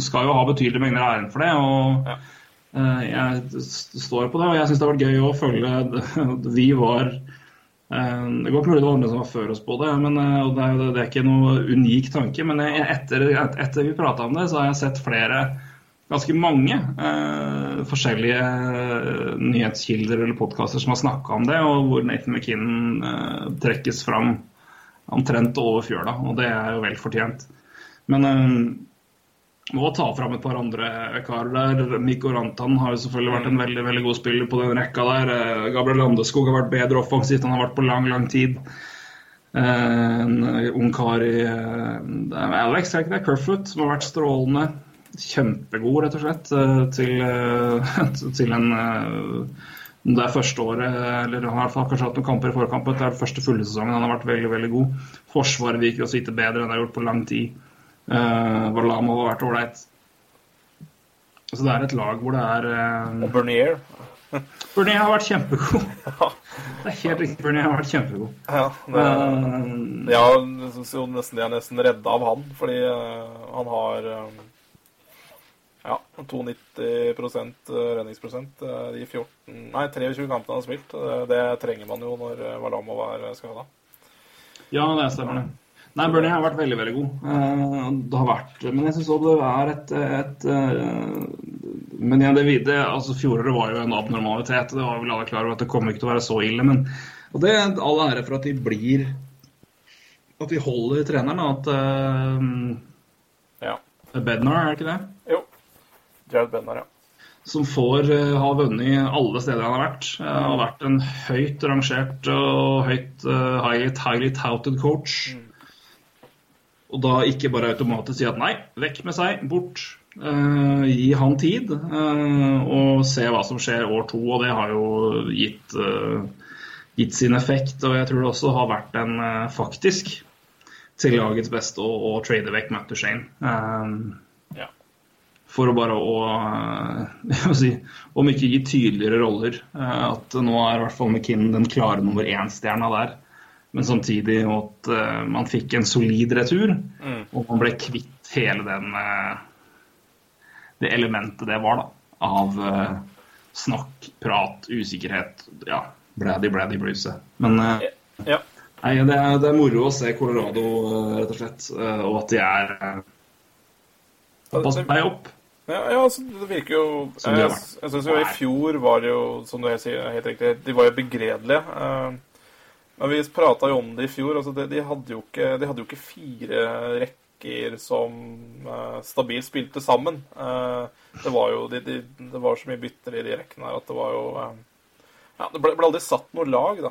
skal jo ha betydelige mengder av æren for det. og Ja. eh, Jeg står på det, og jeg syns det har vært gøy å følge Vi var uh, Det går mulig det var andre som var før oss på det, men det, er, det er ikke noe unik tanke. Men jeg, etter, etter vi prata om det, så har jeg sett flere, ganske mange, eh, forskjellige eh, nyhetskilder eller podkaster som har snakka om det, og hvor Nathan McKinnon eh, trekkes fram omtrent over fjøla, og det er jo vel fortjent. Men eh, må ta fram et par andre karer der. Mikko Rantan har jo selvfølgelig vært en veldig veldig god spiller på den rekka der. Eh, Gabriel Landeskog har vært bedre offensivt han har vært på lang, lang tid. Eh, En ung kar i Alex, er ikke det? Kerfoot, som har vært strålende. Kjempegod, rett og slett, eh, til, eh, til en eh, om det er første året, eller han har kanskje hatt noen kamper i forkampen. Det er den første fulle sesongen. Han har vært veldig veldig god. Forsvaret virker å sitte bedre enn det har gjort på lang tid. Uh, Varlamov har vært ålreit. Så det er et lag hvor det er Og uh, Bernier. Bernier har vært kjempegod. Det er helt riktig, Bernier har vært kjempegod. Ja, det, Uh, ja, jeg synes jo nesten de er nesten redda av han, fordi uh, han har eh, ja, 92 redningsprosent eh, de 14, nei, 23 kampene han har spilt. Eh, Det trenger man jo når eh, Valamov er skada. Ja, det stemmer det. Nei, Bernie har vært veldig, veldig god. Eh, det har vært, men jeg syns òg det er et, et eh, Men igjen, det, vide, altså fjoråret var jo en abnormalitet. Det var vel alle klar over at det kommer ikke til å være så ille. Men, og det er all ære for at de blir At de holder treneren. At Ja. uh, Bednar, er det ikke det? Jared Benner, ja. som får uh, ha vunnet alle steder han har vært. Uh, har vært en høyt rangert og høyt uh, highly, highly touted coach. Og da ikke bare automatisk si at nei, vekk med seg, bort. Uh, gi han tid, uh, og se hva som skjer år to. Og det har jo gitt, uh, gitt sin effekt. Og jeg tror det også har vært en eh, faktisk til lagets beste å, å trade vekk Matt Duchene. For å bare å, eh, si, Om ikke gi tydeligere roller. eh, At nå er i hvert fall McKinn den klare nummer én-stjerna der. Men samtidig at eh, man fikk en solid retur, og man ble kvitt hele den det elementet det var, da. Av snakk, prat, usikkerhet. Ja, blædi, blædi, bluese. Men Ja. nei, det, er, det er moro å se Colorado, rett og slett. og at de er Pass deg opp. Ja, ja altså, det virker jo Som de har Jeg, vært. jeg syns jo i fjor var det jo, som du sier, helt riktig, de var jo begredelige. Eh, Men vi prata jo om det i fjor. altså det, de, hadde jo ikke, de hadde jo ikke fire rekker som uh, stabilt spilte sammen. Uh, det var jo de, de, det var så mye bytter i de rekkene her at det var jo uh, Ja, det ble, ble aldri satt noe lag, da.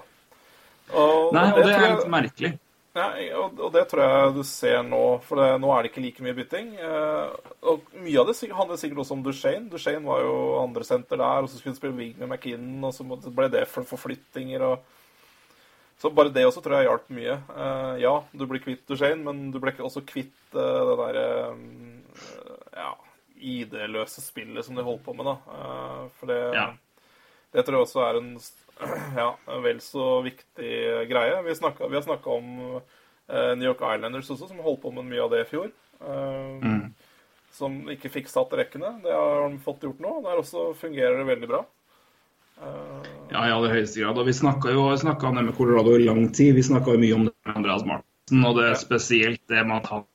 Og, Nei, og det det er litt merkelig. Ja, og, og det tror jeg du ser nå, for det, nå er det ikke like mye bytting. Eh, og mye av det handler sikkert også om Duchene. Duchene var jo andresenter der, og så skulle han spille Wing med McKinnon, og så ble det for forflyttinger. og Så bare det også tror jeg hjalp mye. Eh, ja, du blir kvitt Duchene, men du ble også kvitt eh, det derre ja, ID-løse spillet som de holdt på med, da. Eh, for det Ja. det tror jeg også er en ja, vel så viktig greie. Vi, snakket, vi har snakka om eh, New York Islanders også, som holdt på med mye av det i fjor. eh, Som ikke fikk satt rekkene. Det har de fått gjort nå. Der også fungerer det veldig bra. Eh, Ja, i aller høyeste grad. Og vi snakka jo snakket om det med Colorado i lang tid. Vi snakka mye om det med Andreas Martinsen, og det er spesielt det med at han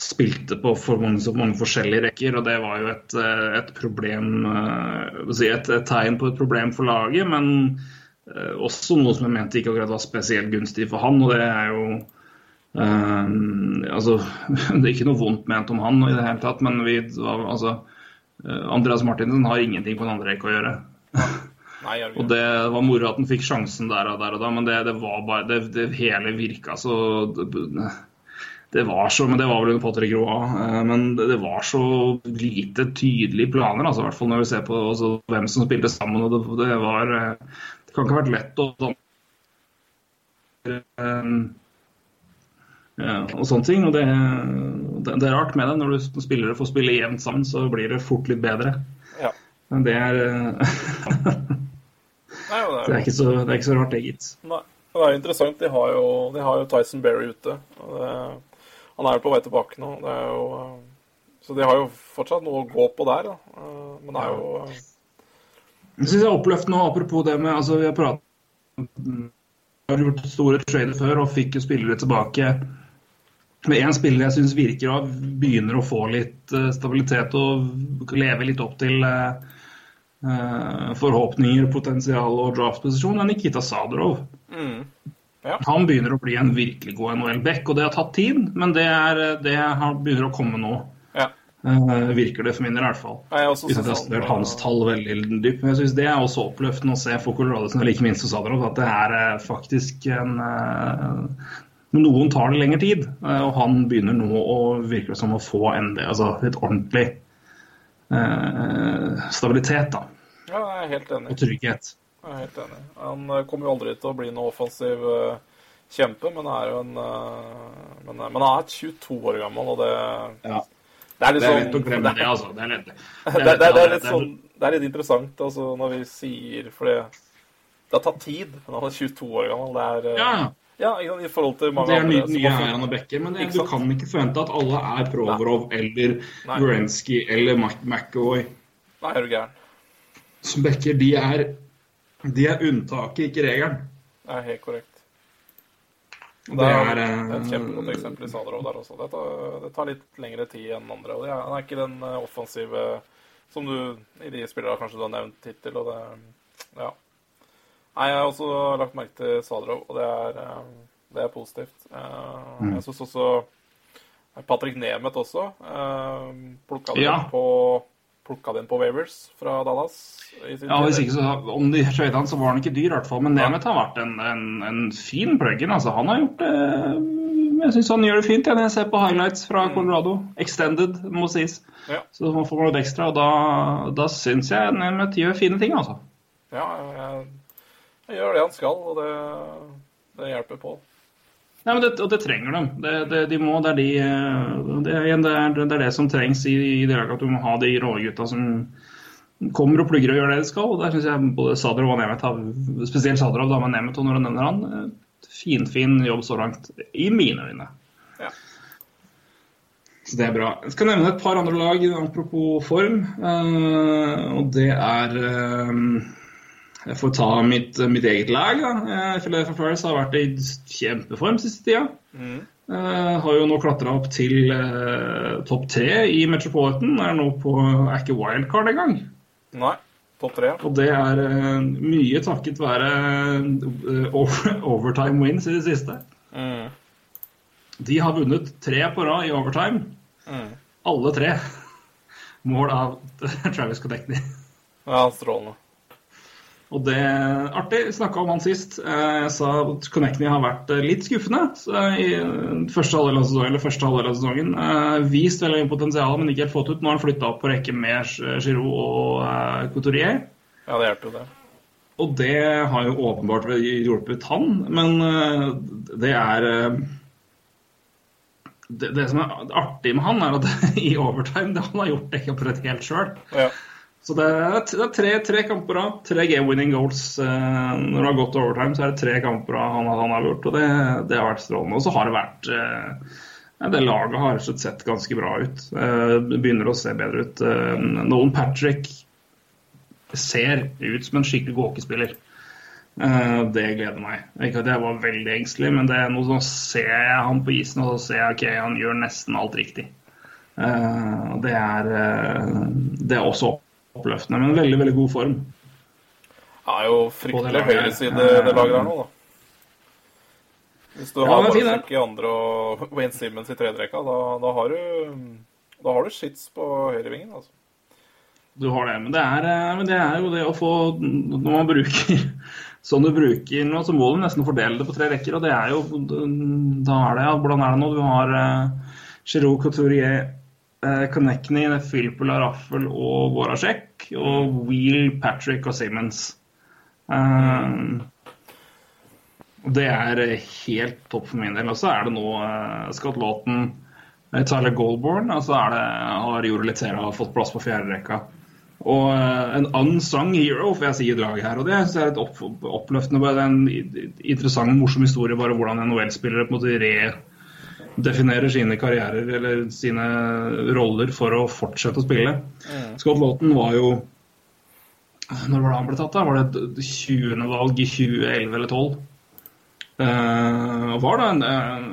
spilte på for mange, så mange forskjellige rekker, og det var jo et, eh, et problem eh, et, et tegn på et problem for laget, men eh, også noe som jeg mente ikke akkurat var spesielt gunstig for han, og det er jo um, altså, Det er ikke noe vondt ment om han i det hele tatt, men vi, altså, Andreas Martinsen har ingenting på en andre rekke å gjøre. Nei. Og det var moro at han fikk sjansen der og der og da, men det, det var bare Det, det hele virka så det, det var så Men det var vel under Potter Gro. Men det, var så lite tydelige planer, altså, i hvert fall når vi ser på altså, hvem som spilte sammen. og Det, det var eh, Det kan ikke ha vært lett å sånn, ja, og sånne ting. og det, det, det er rart med det. Når du spiller spillere får spille jevnt sammen, så blir det fort litt bedre. Ja. Men det er eh, Nei, jo, Det er ikke så, det er ikke så rart, det, gitt. Nei. Det er interessant. De har jo, de har jo Tyson Berry ute. Og det, han er jo på vei tilbake nå. Det er jo, eh, så de har jo fortsatt noe å gå på der. Da. Eh, Men det er jo eh, Jeg synes jeg er oppløftende, og apropos det med altså Vi har pratet har gjort store trader før og fikk jo spillere tilbake. Med én spiller jeg syns virker å begynner å få litt stabilitet og leve litt opp til forhåpninger, potensial og draftposisjon, er Nikita Sadrov. mm, Ja. Han begynner å bli en virkelig god NHL-back, og det har tatt tid, men det, er, det begynner å komme nå. ja. Uh, virker det for min del, i hvert fall. Jeg har studert han- hans tall veldig dypt. Men jeg syns det er også oppløftende å se for Colorado som like minst hos Sadrov, at det er eh, faktisk en uh, Noen tar det lengre tid, uh, og han begynner nå å virke som å få en, altså et ordentlig stabilitet da, Ja, jeg er helt enig. og trygghet. Jeg er helt enig. Han eh, kommer jo aldri til å bli noen offensiv eh, kjempe, men er jo en eh, Men, men han er 22 år gammel, og det, Ja. det er litt Det er sånn det, altså. Det er det, det, er litt sånn, det er litt interessant altså, når vi sier For det, det har tatt tid, men han er 22 år gammel. Det er Ja, ja, i forhold til mange det er nye, andre. eierne av Becker, men det, du kan ikke forvente at alle er Provorov eller Nei. Eller Mac- McAvoy. Nei, er du gæren. Som Becker, de er, de er unntaket, ikke regelen. Det er helt korrekt. Det Det det er er, et eh, kjempegodt eksempel i Sadrov der også. Det tar, det tar litt lengre tid enn andre. og det er, Han er ikke den eh, offensive som du i de spillerne kanskje du har nevnt hittil. og det, ja. Nei, Jeg har også lagt merke til Sadrov, og det er, eh, det er positivt. Eh, Mm. Jeg syns også Patrick Nemeth også plukka det Ja. på plukka den på Wavers fra Dallas. Ja, Hvis ikke så, Om de trade han, så var han ikke dyr, i hvert fall. Men Nemeth har vært en, en, en fin plug-in. Altså, han har gjort det Jeg syns han gjør det fint når jeg ser på highlights fra Colorado. Extended, må sies. Ja. Så man får noe ekstra. Og da, da syns jeg Nemeth gjør fine ting, altså. Ja, jeg, jeg gjør det han skal, og det, det hjelper på. Nei, men det, og det trenger de. Det, det, de må, det, er de, eh, det, er, det, er, det som trengs i, i det laget. At du må ha de rågutta som kommer og plugger og gjør det de skal. og Der syns jeg både Sadrov og Nemeth har Spesielt Sadrov, da, men Nemeth når du nevner han. eh, Finfin fin jobb så langt, i mine øyne. Så det er bra. Jeg skal nevne et par andre lag apropos form. eh, og det er eh, Jeg får ta mitt, mitt eget lag. da. Eh, Philadelphia Flyers har vært i kjempeform siste tida. Mm. Uh, har jo nå klatra opp til uh, topp tre i Metropolitan. Er nå på er ikke wildcard engang. Nei. Topp tre. Og det er uh, mye takket være eh, over, overtime wins i det siste. Mm. De har vunnet tre på rad i overtime. Mm. Alle tre. Mål av Travis Connectney. Ja, strålende. Og det er artig. Snakka om han sist. Eh, Jeg sa at Connectney har vært eh, litt skuffende i eh, første halvdel av sesongen. Eller første halvdel av sesongen. Vist veldig mye potensial, men ikke helt fått ut. Nå har han flytta opp på rekke med Giroud og Couturier. Ja, det hjelper jo det. Og det har jo åpenbart hjulpet han, men det er det, det som er artig med han, er at i overtime det han har gjort det ikke akkurat helt sjøl. Ja. Så det er, tre, tre kamper av, tre game-winning goals. Eh, når det har gått overtime, så er det tre kamper han, han har gjort, og det, det har vært strålende. Og så har det vært eh, ja, Det laget har sett ganske bra ut. Eh, det begynner å se bedre ut. Nolan Patrick ser ut som en skikkelig. Eh, det gleder meg. Ikke at jeg var veldig engstelig, men det er noe, nå ser jeg han på isen og så ser jeg ok, han gjør nesten alt riktig. Det er, det er også oppløftende, men veldig, veldig god form. Det er jo fryktelig høyreside det laget her nå, da. Hvis du Ja, har er i andre og Wayne Simmons i tredje rekka, da, da har du da har du skits på høyrevingen, altså. Du har det, men det er, eh, men det er jo det å få Når man bruker sånn du bruker nå, så må du nesten fordele det på tre rekker. Og det er jo Da er det ja, Hvordan er det nå? Du har uh, Giroud, Couturier, uh, Konechny, Filippo Laraffel og Voracek. Og Wheel, Patrick og Simmons. Uh, det er eh, helt topp for min del. Og så er det nå uh, Scott Lawton, eh, Tyler Goldborn, og så er det, har Joro Litera fått plass på fjerde rekka. Og eh, en unsung hero, får jeg si, i draget her. Og det synes er litt opp, oppløftende. Er en interessant interessant, morsom historie bare hvordan NHL-spillere på en måte redefinerer sine karrierer eller sine roller for å fortsette å spille. Scott Lawton var jo Når var det han ble tatt? da? Var det 20. valg i 2011 eller 2012? Uh, var da en eh,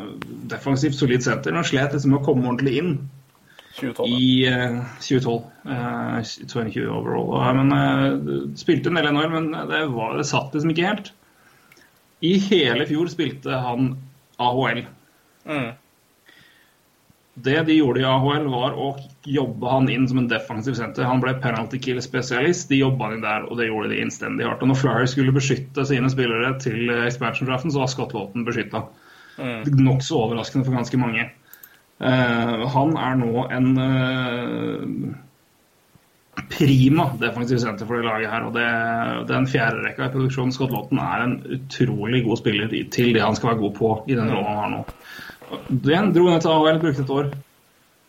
defensivt solid senter, men slet liksom med å komme ordentlig inn 2012. i uh, 2012. Uh, 2020 overall. Ja, men uh, Spilte en del NHL, men det, var, det satt liksom ikke helt. I hele fjor spilte han AHL. Mm. Det de gjorde i AHL, var å jobbe han inn som en defensiv senter. Han ble penalty kill-spesialist. De jobba han inn der, og det gjorde de innstendig hardt. Og når Flyers skulle beskytte sine spillere til expansion-draften, så var Scott Lawton beskytta. Mm. Nokså overraskende for ganske mange. Uh, han er nå en uh, prima defensiv senter for det laget her. og det, Den fjerde rekka i produksjonen Scott Lawton er en utrolig god spiller til det han skal være god på i den rollen han har nå. Den dro ned til AHL, brukte et år.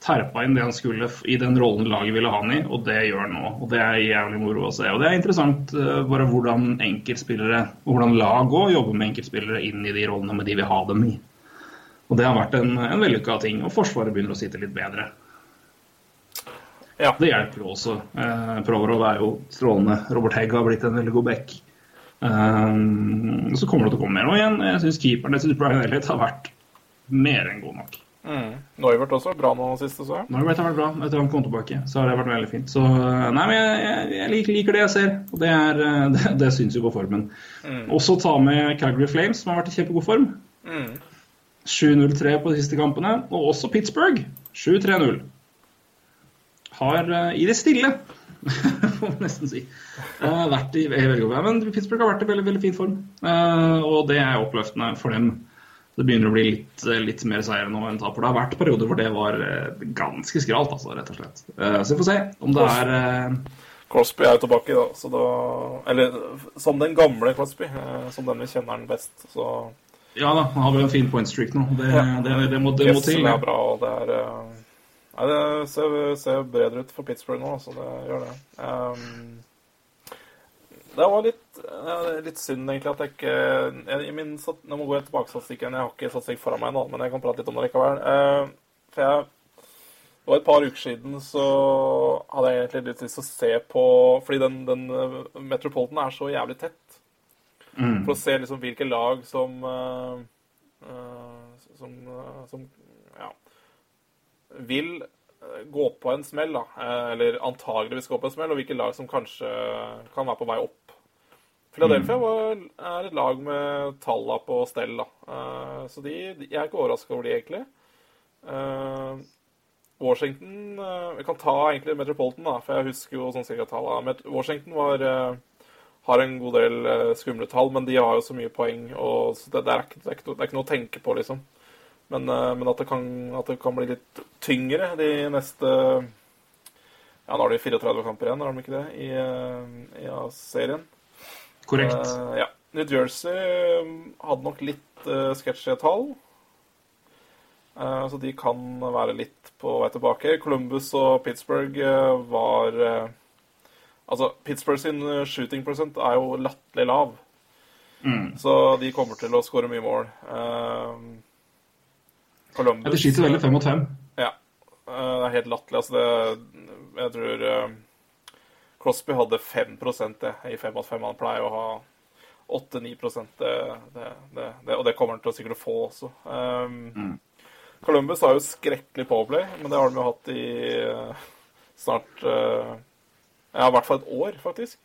Terpa inn det han skulle i den rollen laget ville ha han i, og det gjør han nå. Og Det er jævlig moro å se. Og det er interessant eh, bare hvordan enkeltspillere, og hvordan lag òg jobber med enkeltspillere inn i de rollene med de vil ha dem i. Og det har vært en, en vellykka ting. Og Forsvaret begynner å sitte litt bedre. Ja. Det hjelper jo også. Eh, Provorov er jo strålende. Robert Hegg har blitt en veldig god back. Um, så kommer det til å komme mer. Og igjen, jeg syns keeperen, jeg synes Brian Elliot har vært mer enn god nok. Mm. Noivert også. Bra nå siste, så jeg. Nå har vært bra etter han kom tilbake, så har det vært veldig fint. Så nei, men jeg, jeg, jeg liker, liker det jeg ser, og det, er, eh, det, det syns jo på formen. Også ta med Calgary Flames, som har vært i kjempegod form. Mm. 7-0-3 på de siste kampene, og også Pittsburgh 7-3-0. Har eh, i det stille, får man nesten si, eh, vært i veldig god form. Men Pittsburgh har vært i veldig, veldig fin form, eh, og det er oppløftende for dem. Det begynner å bli litt, litt mer seier nå enn taper. Det har vært perioder hvor det var eh, ganske skralt, altså, rett og slett. Eh, Så vi får se om det er eh, Crosby er jo tilbake, da. Så da eller som den gamle Crosby, eh, som den vi kjenner den best. Så Ja da, han har vel en fin point streak nå. Det, det, det, må, det må til. Det. er bra, og det er eh, Nei, det ser, ser bedre ut for Pittsburgh nå, så det gjør det. Um, det var litt, eh, litt synd, egentlig, at jeg ikke jeg, i min, Nå må jeg gå tilbake til statistikken. Jeg har ikke statistikk foran meg nå, men jeg kan prate litt om det likevel. Uh, for jeg Det var et par uker siden så hadde jeg egentlig litt lyst til å se på Fordi den, den eh, Metropolitan er så jævlig tett. Mm. For å se liksom hvilke lag som uh, uh, Som, som ja, vil gå på en smell, da. Eller antageligvis gå på en smell, og hvilke lag som kanskje kan være på vei opp. Philadelphia var, er et lag med talla på stell, da. Uh, Så de, jeg er ikke overraska over de, egentlig. Uh, Washington uh, Vi kan ta egentlig Metropolitan, da, for jeg husker jo sånn cirka talla. Washington var har en god del skumle tall, men de har jo så mye poeng, og så det, det, er ikke, det, er ikke, det er ikke noe å tenke på, liksom. Men, men at, det kan, at det kan bli litt tyngre de neste Ja, nå har de 34 kamper igjen, har de ikke det, i, i ja, serien? Korrekt. Uh, ja. New Jersey eh, hadde nok litt uh, sketsjige tall. Uh, så de kan være litt på vei tilbake. Columbus og Pittsburgh uh, var eh, Altså, Pittsburgh sin eh, shooting prosent er jo latterlig lav. Mm. Så de kommer til å skåre mye mål. Eh, Columbus Ja, de skyter veldig fem mot fem. ja. Eh, Det er helt latterlig. Altså det, jeg tror eh, Crosby hadde 5 det, i 5 mot 5. Han pleier å ha 8-9 det, det, det, det, Og det kommer han til å sikkert få også. Um, Columbus har jo skrekkelig powerplay, men det har de jo hatt i uh, snart uh, Ja, i hvert fall et år, faktisk.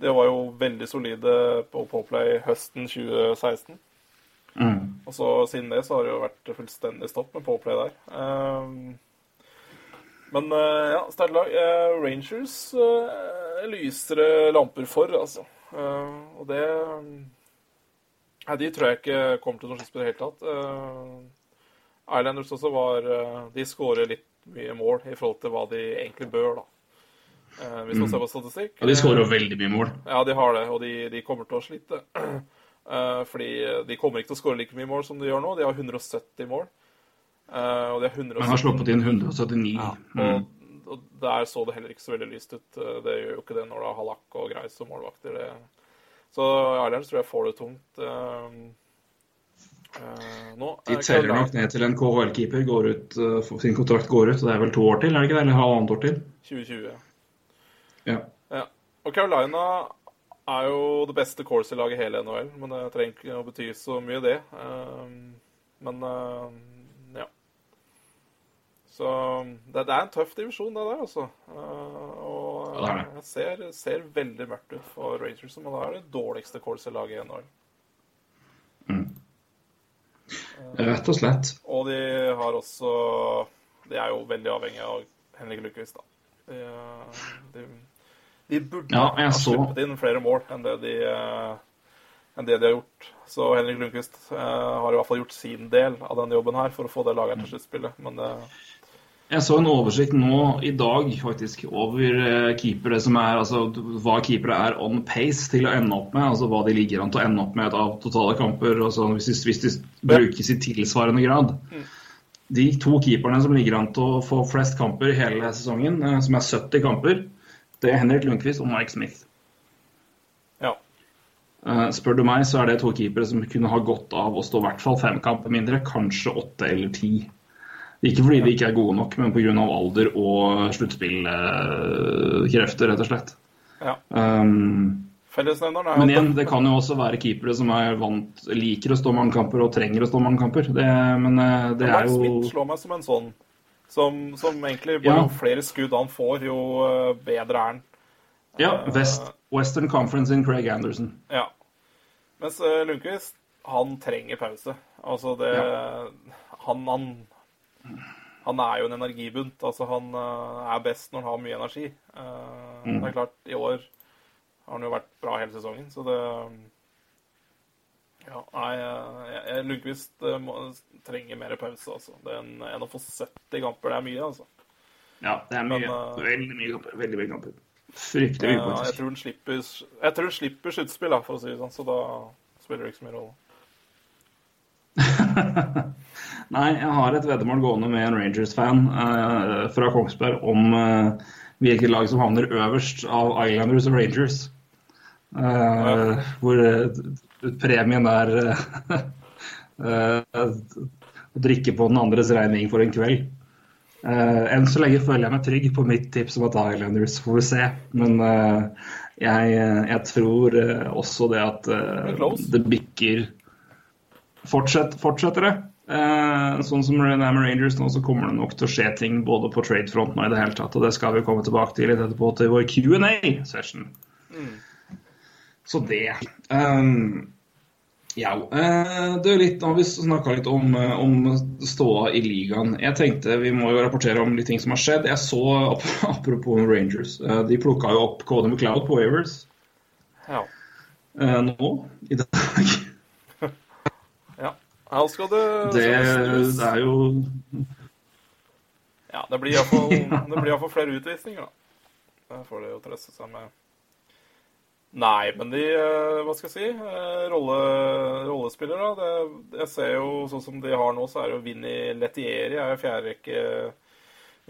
Det var jo veldig solide på powerplay høsten 2016. Mm. Og så siden det så har det jo vært fullstendig stopp med powerplay der. Um, men eh, ja, sterkt lag. Eh, Rangers uh, lyser lamper for, altså. Eh, og det Nei, de tror jeg ikke kommer til noe skift i det hele tatt. Islanders også var De skårer litt mye mål i forhold til hva de egentlig bør, da. Hvis man ser på statistikk. Ja, de skårer jo veldig mye mål. Ja, de har det, og de, de kommer til å slite. Fordi de kommer ikke til å skåre like mye mål som de gjør nå. De har 170 mål. Uh, og de har 170 Men har sluppet inn 179. Mm. og, og der så det heller ikke så veldig lyst ut. Uh, Det gjør jo ikke det når du har Halak og Greis som målvakter. Det. Så Islands tror jeg får det tungt. Uh, uh, nå De er teller nok ned til en KHL-keeper går ut, sin kontrakt går ut. og Det er vel to år til, er det ikke det? Eller halvannet år til? 2020. Ja. Ja. Og Carolina er jo det beste Corsi-laget i hele NHL, men det trenger ikke å bety så mye, det. Men ja. Så det, det er en tøff divisjon, det der, altså. Uh, og det det. ser, ser veldig mørkt ut for Rangers, som da er det dårligste Corsi-laget i NHL. Rett og slett. Og de har også De er jo veldig avhengig av Henrik Lundqvist, da. De, uh, de, de burde Ja, ha sluppet inn flere mål enn det de, enn det de har gjort. Så Henrik Lundqvist eh, har i hvert fall gjort sin del av denne jobben her for å få det laget til sluttspillet. Men uh, Jeg så en oversikt nå i dag faktisk over eh, keepere som er altså hva keepere er on pace til å ende opp med. Altså hva de ligger an til å ende opp med av totale kamper. Altså hvis, de, hvis de brukes i tilsvarende grad. De to keeperne som ligger an til å få flest kamper i hele sesongen, eh, som er 70 kamper, det er Henrik Lundqvist og Mike Smith. ja. Eh, Spør du meg, så er det to keepere som kunne ha godt av å stå i hvert fall fem kamper mindre, kanskje åtte eller ti. Ikke fordi de ikke er gode nok, men pga. alder og sluttspillkrefter, rett og slett. ja. Um, Fellesnevneren er men igjen, det kan jo også være keepere som er vant, liker å stå mange kamper og trenger å stå mange kamper. Det, men eh, det er jo Smith slår meg som en sånn som, som egentlig bare Ja. Jo flere skudd han får, jo uh, bedre er han. Ja, West, Western Conference in Craig Anderson. Ja. Mens Lundqvist, han trenger pause. Altså det han, han, han er jo en energibunt. Altså han uh, er best når han har mye energi. Uh, Mm. Det er klart, i år har han jo vært bra hele sesongen, så det Ja, nei, uh, jeg- jeg- Lundqvist trenger mer pause, altså. Det er en, en å få 70 kamper, det er mye, altså. Ja, det er mye. Men, eh, veldig mye kamper. Veldig mye kamper. Fryktelig mye, Uh, jeg faktisk. tror den slipper, jeg tror han slipper sluttspill, for å si det sånn, så da spiller det ikke så mye rolle. Nei, jeg har et veddemål gående med en Rangers-fan eh, fra Kongsberg om eh, hvilket lag som havner øverst av Islanders og Rangers. Eh, Hvor eh, premien er eh, eh, å drikke på den andres regning for en kveld. Enn så lenge føler jeg meg trygg på mitt tips om at Islanders får vi se. Men jeg, jeg tror også det at det bikker Fortsett, fortsetter det. Eh, sånn som med Rangers nå, så kommer det nok til å skje ting både på trade-fronten og i det hele tatt. Og det skal vi komme tilbake til litt etterpå til vår Q&A-session. Så det. Um, ja. eh, det er litt, nå har vi snakka litt om, eh, om ståa i ligaen. Jeg tenkte vi må jo rapportere om litt ting som har skjedd. Jeg så, apropos Rangers, de plukka jo opp Cody McLeod på Wavers Ja. nå i dag. Her skal det, Det, er jo Ja, det blir iallfall flere utvisninger, da. Det får det jo trøste seg med. Nei, men de eh, Hva skal jeg si? eh, Rolle, rollespillere, da. Det, jeg ser jo sånn som de har nå, så er det jo Vinni Lettieri er jo fjerderekke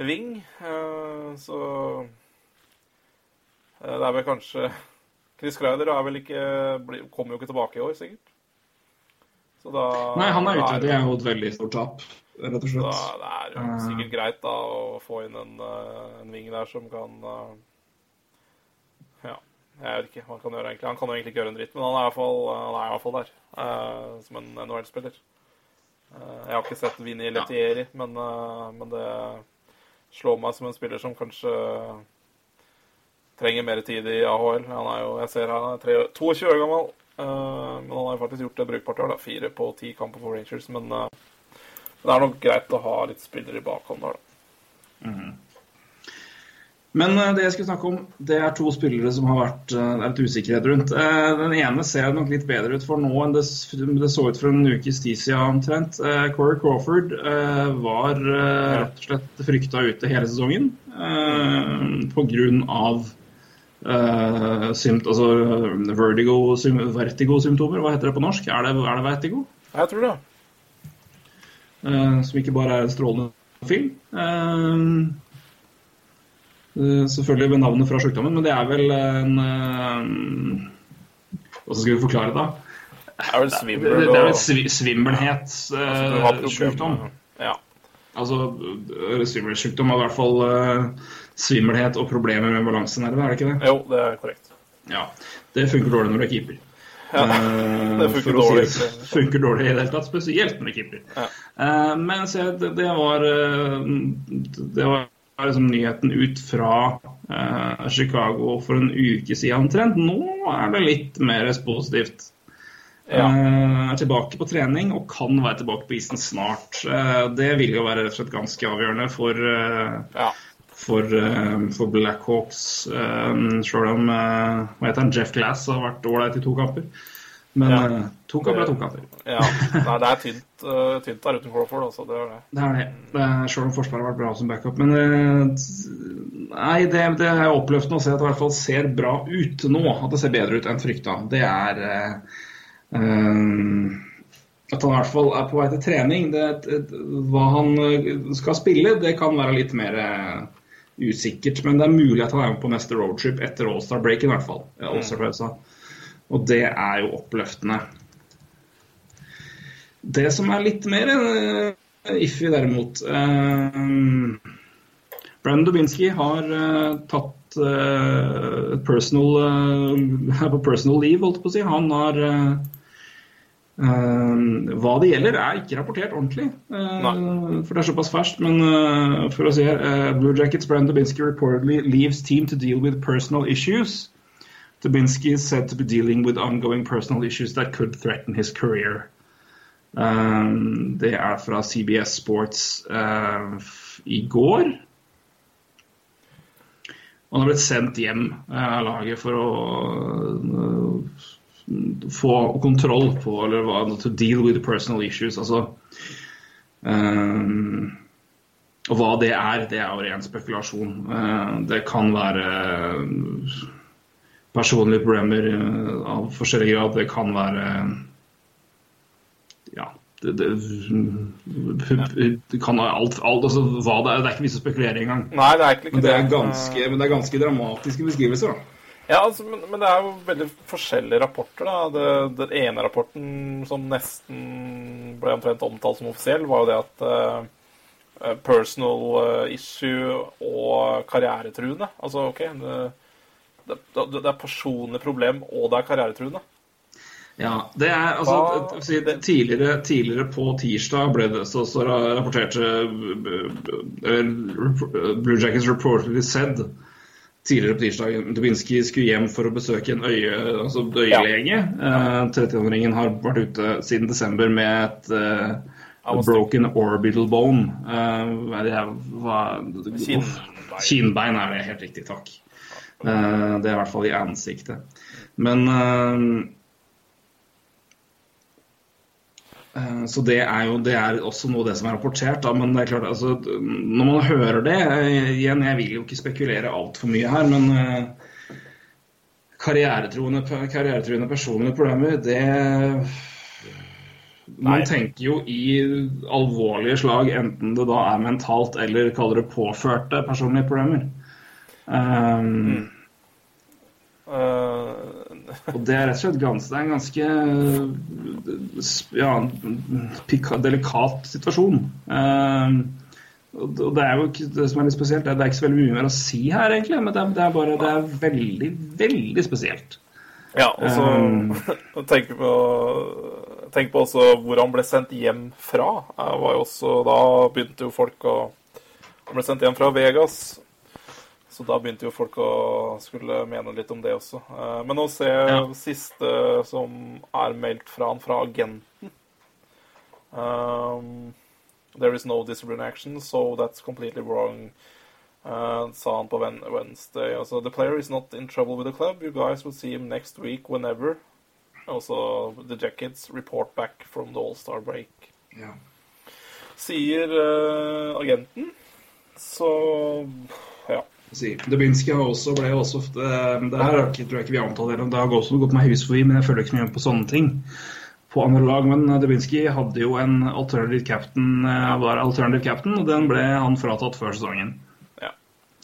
ving. eh, Så det er vel kanskje Chris Kreider er vel ikke kommer jo ikke tilbake i år, sikkert. Så da Nei, han er da ute. Det er jo et veldig stort tap, rett og da, slett. det er jo sikkert greit da å få inn en, eh, en ving der som kan eh, Ja. Jeg vet ikke hva han kan gjøre, egentlig. Han kan jo egentlig ikke gjøre en dritt, men han er i hvert fall, han er i hvert fall der eh, som en NHL-spiller. Eh, jeg har ikke sett Vinni Letieri, men, eh, men det slår meg som en spiller som kanskje trenger mer tid i AHL. Han er jo, jeg ser han er 22 år gammel, eh, men han har jo faktisk gjort det brukbart i år. Fire på ti kamper for Rangers, men eh, det er nok greit å ha litt spillere i bakhånd der, da. Men eh, det jeg skulle snakke om, det er to spillere som har vært eh, det er litt usikkerhet rundt. Eh, Den ene ser nok litt bedre ut for nå enn det, det så ut for en ukes tid siden omtrent. Eh, Corey Crawford eh, var eh, rett og slett frykta ute hele sesongen eh, pga. Uh, symt, altså vertigo-symptomer, vertigo-symptomer. Hva heter det på norsk? Er det, er det vertigo? Jeg tror det. Uh, som ikke bare er en strålende film. Eh, selvfølgelig med navnet fra sykdommen, men det er vel en Hvordan skal vi forklare det? da? Det er vel svimmel det er vel svi, altså, svimmelhetssykdom. Ja. altså svimmelsykdom er i hvert fall svimmelhet og problemer med balansenerve, er det ikke det? Jo, det er korrekt. Ja. Det funker dårlig når du er keeper. Ja, Eh, det funker uh, dårlig, Si, egentlig. funker dårlig i det hele tatt, spesielt når du er keeper. Ja. Uh, men se, det, det var eh, Det var liksom nyheten ut fra uh, Chicago for en uke siden omtrent. Nå er det litt mer positivt. Ja. Er tilbake på trening og kan være tilbake på isen snart. Det vil jo være rett og slett ganske avgjørende for, ja. For, eh, for Blackhawks. Uh, Sjøl om eh, hva heter han, Jeff Glass har vært ålreit i to kamper. Men Ja. eh, to kamper er to kamper. ja. Nei, det er tynt, uh, tynt der uten Crawford, altså. Det er det. Det er det. det er, selv om Forsvaret har vært bra som backup. Men eh, nei, det, det er oppløftende å se at det i hvert fall ser bra ut nå. At det ser bedre ut enn frykta. Det er uh, eh, At han i hvert fall er på vei til trening. Det, hva han eh, skal spille, det kan være litt mer eh, usikkert. Men det er mulig at han er med på neste roadtrip etter All-Star-break, i hvert fall. Ja, All-Star-pausa. Og det er jo oppløftende. Det som er litt mer uh, iffy, derimot eh, Brandon Dubinsky har eh, tatt eh, personal eh, er på personal leave, holdt på å si. Han har eh, eh, Hva det gjelder, er ikke rapportert ordentlig. eh, for det er såpass ferskt. Men eh, for å si her eh, Blue Jackets Brand Dubinsky reportedly leaves team to deal with personal issues. Dubinsky is said to be dealing with ongoing personal issues that could threaten his career. Um, det er fra CBS Sports uh, i går. Han har blitt sendt hjem uh, av laget for å uh, få kontroll på eller hva, To deal with personal issues. Altså um, Og hva det er, det er jo ren spekulasjon. Uh, det kan være uh, personlige problemer uh, av forskjellig grad. Det kan være ja, det, det, det kan alt, alt altså, hva det er. Det er ikke vits å spekulere engang. Nei, det er ikke, ikke Men det er ganske, men det er ganske dramatiske beskrivelser, da. Ja, altså, men, men det er jo veldig forskjellige rapporter. da. Det, den ene rapporten som nesten ble omtrent omtalt som offisiell, var jo det at uh, personal eh, issue og karrieretruende Altså, OK, det, det, det er personlig problem, og det er karrieretruende. Ja, det er altså tidligere, tidligere på tirsdag ble det så, så rapporterte Blue Jackets reportedly said tidligere på tirsdag Dubinsky skulle hjem for å besøke en øye, altså øyelege. Eh, 30-åringen har vært ute siden desember med et uh, broken orbital bone. Uh. Uff, Kinnbein er det, helt riktig. Takk. Uh, det er i hvert fall i ansiktet. Men eh, Eh, Så det er jo det er også noe av det som er rapportert. Da. Men det er klart, altså, når man hører det eh, Igjen, jeg vil jo ikke spekulere altfor mye her, men Karrieretroende karrieretruende, karrieretruende personlige problemer, det Man Nei. tenker jo i alvorlige slag, enten det da er mentalt eller kaller det påførte personlige problemer. Um, Eh, og det er rett og slett ganske, det er en ganske ja, delikat situasjon. Eh, Og det er jo ikke det som er litt spesielt, det er, ikke så veldig mye mer å si her, egentlig. Men det er, det er bare det er veldig, veldig spesielt. Ja, og så Um. tenk, på, tenk på også hvor han ble sendt hjem fra. Var jo også, da begynte jo folk å Han ble sendt hjem fra Vegas. Så da begynte jo folk å skulle mene litt om det også. Eh, Men nå ser jeg Ja. siste som er meldt fra han fra agenten. Um, there is no discipline action, so that's completely wrong. Uh, sa han på Wednesday. Altså, the player is not in trouble with the club. You guys will see him next week whenever. Also, the Jackets report back from the All-Star break. Sier uh, agenten. Så ja. Si. Dubinski har også, ble også ofte det her tror jeg ikke vi omtalt heller. Det har også gått meg hus forbi, men jeg følger ikke så mye med på sånne ting på andre lag. Men Dubinski hadde jo en alternative captain, eh, var alternative captain, og den ble han fratatt før sesongen. Ja.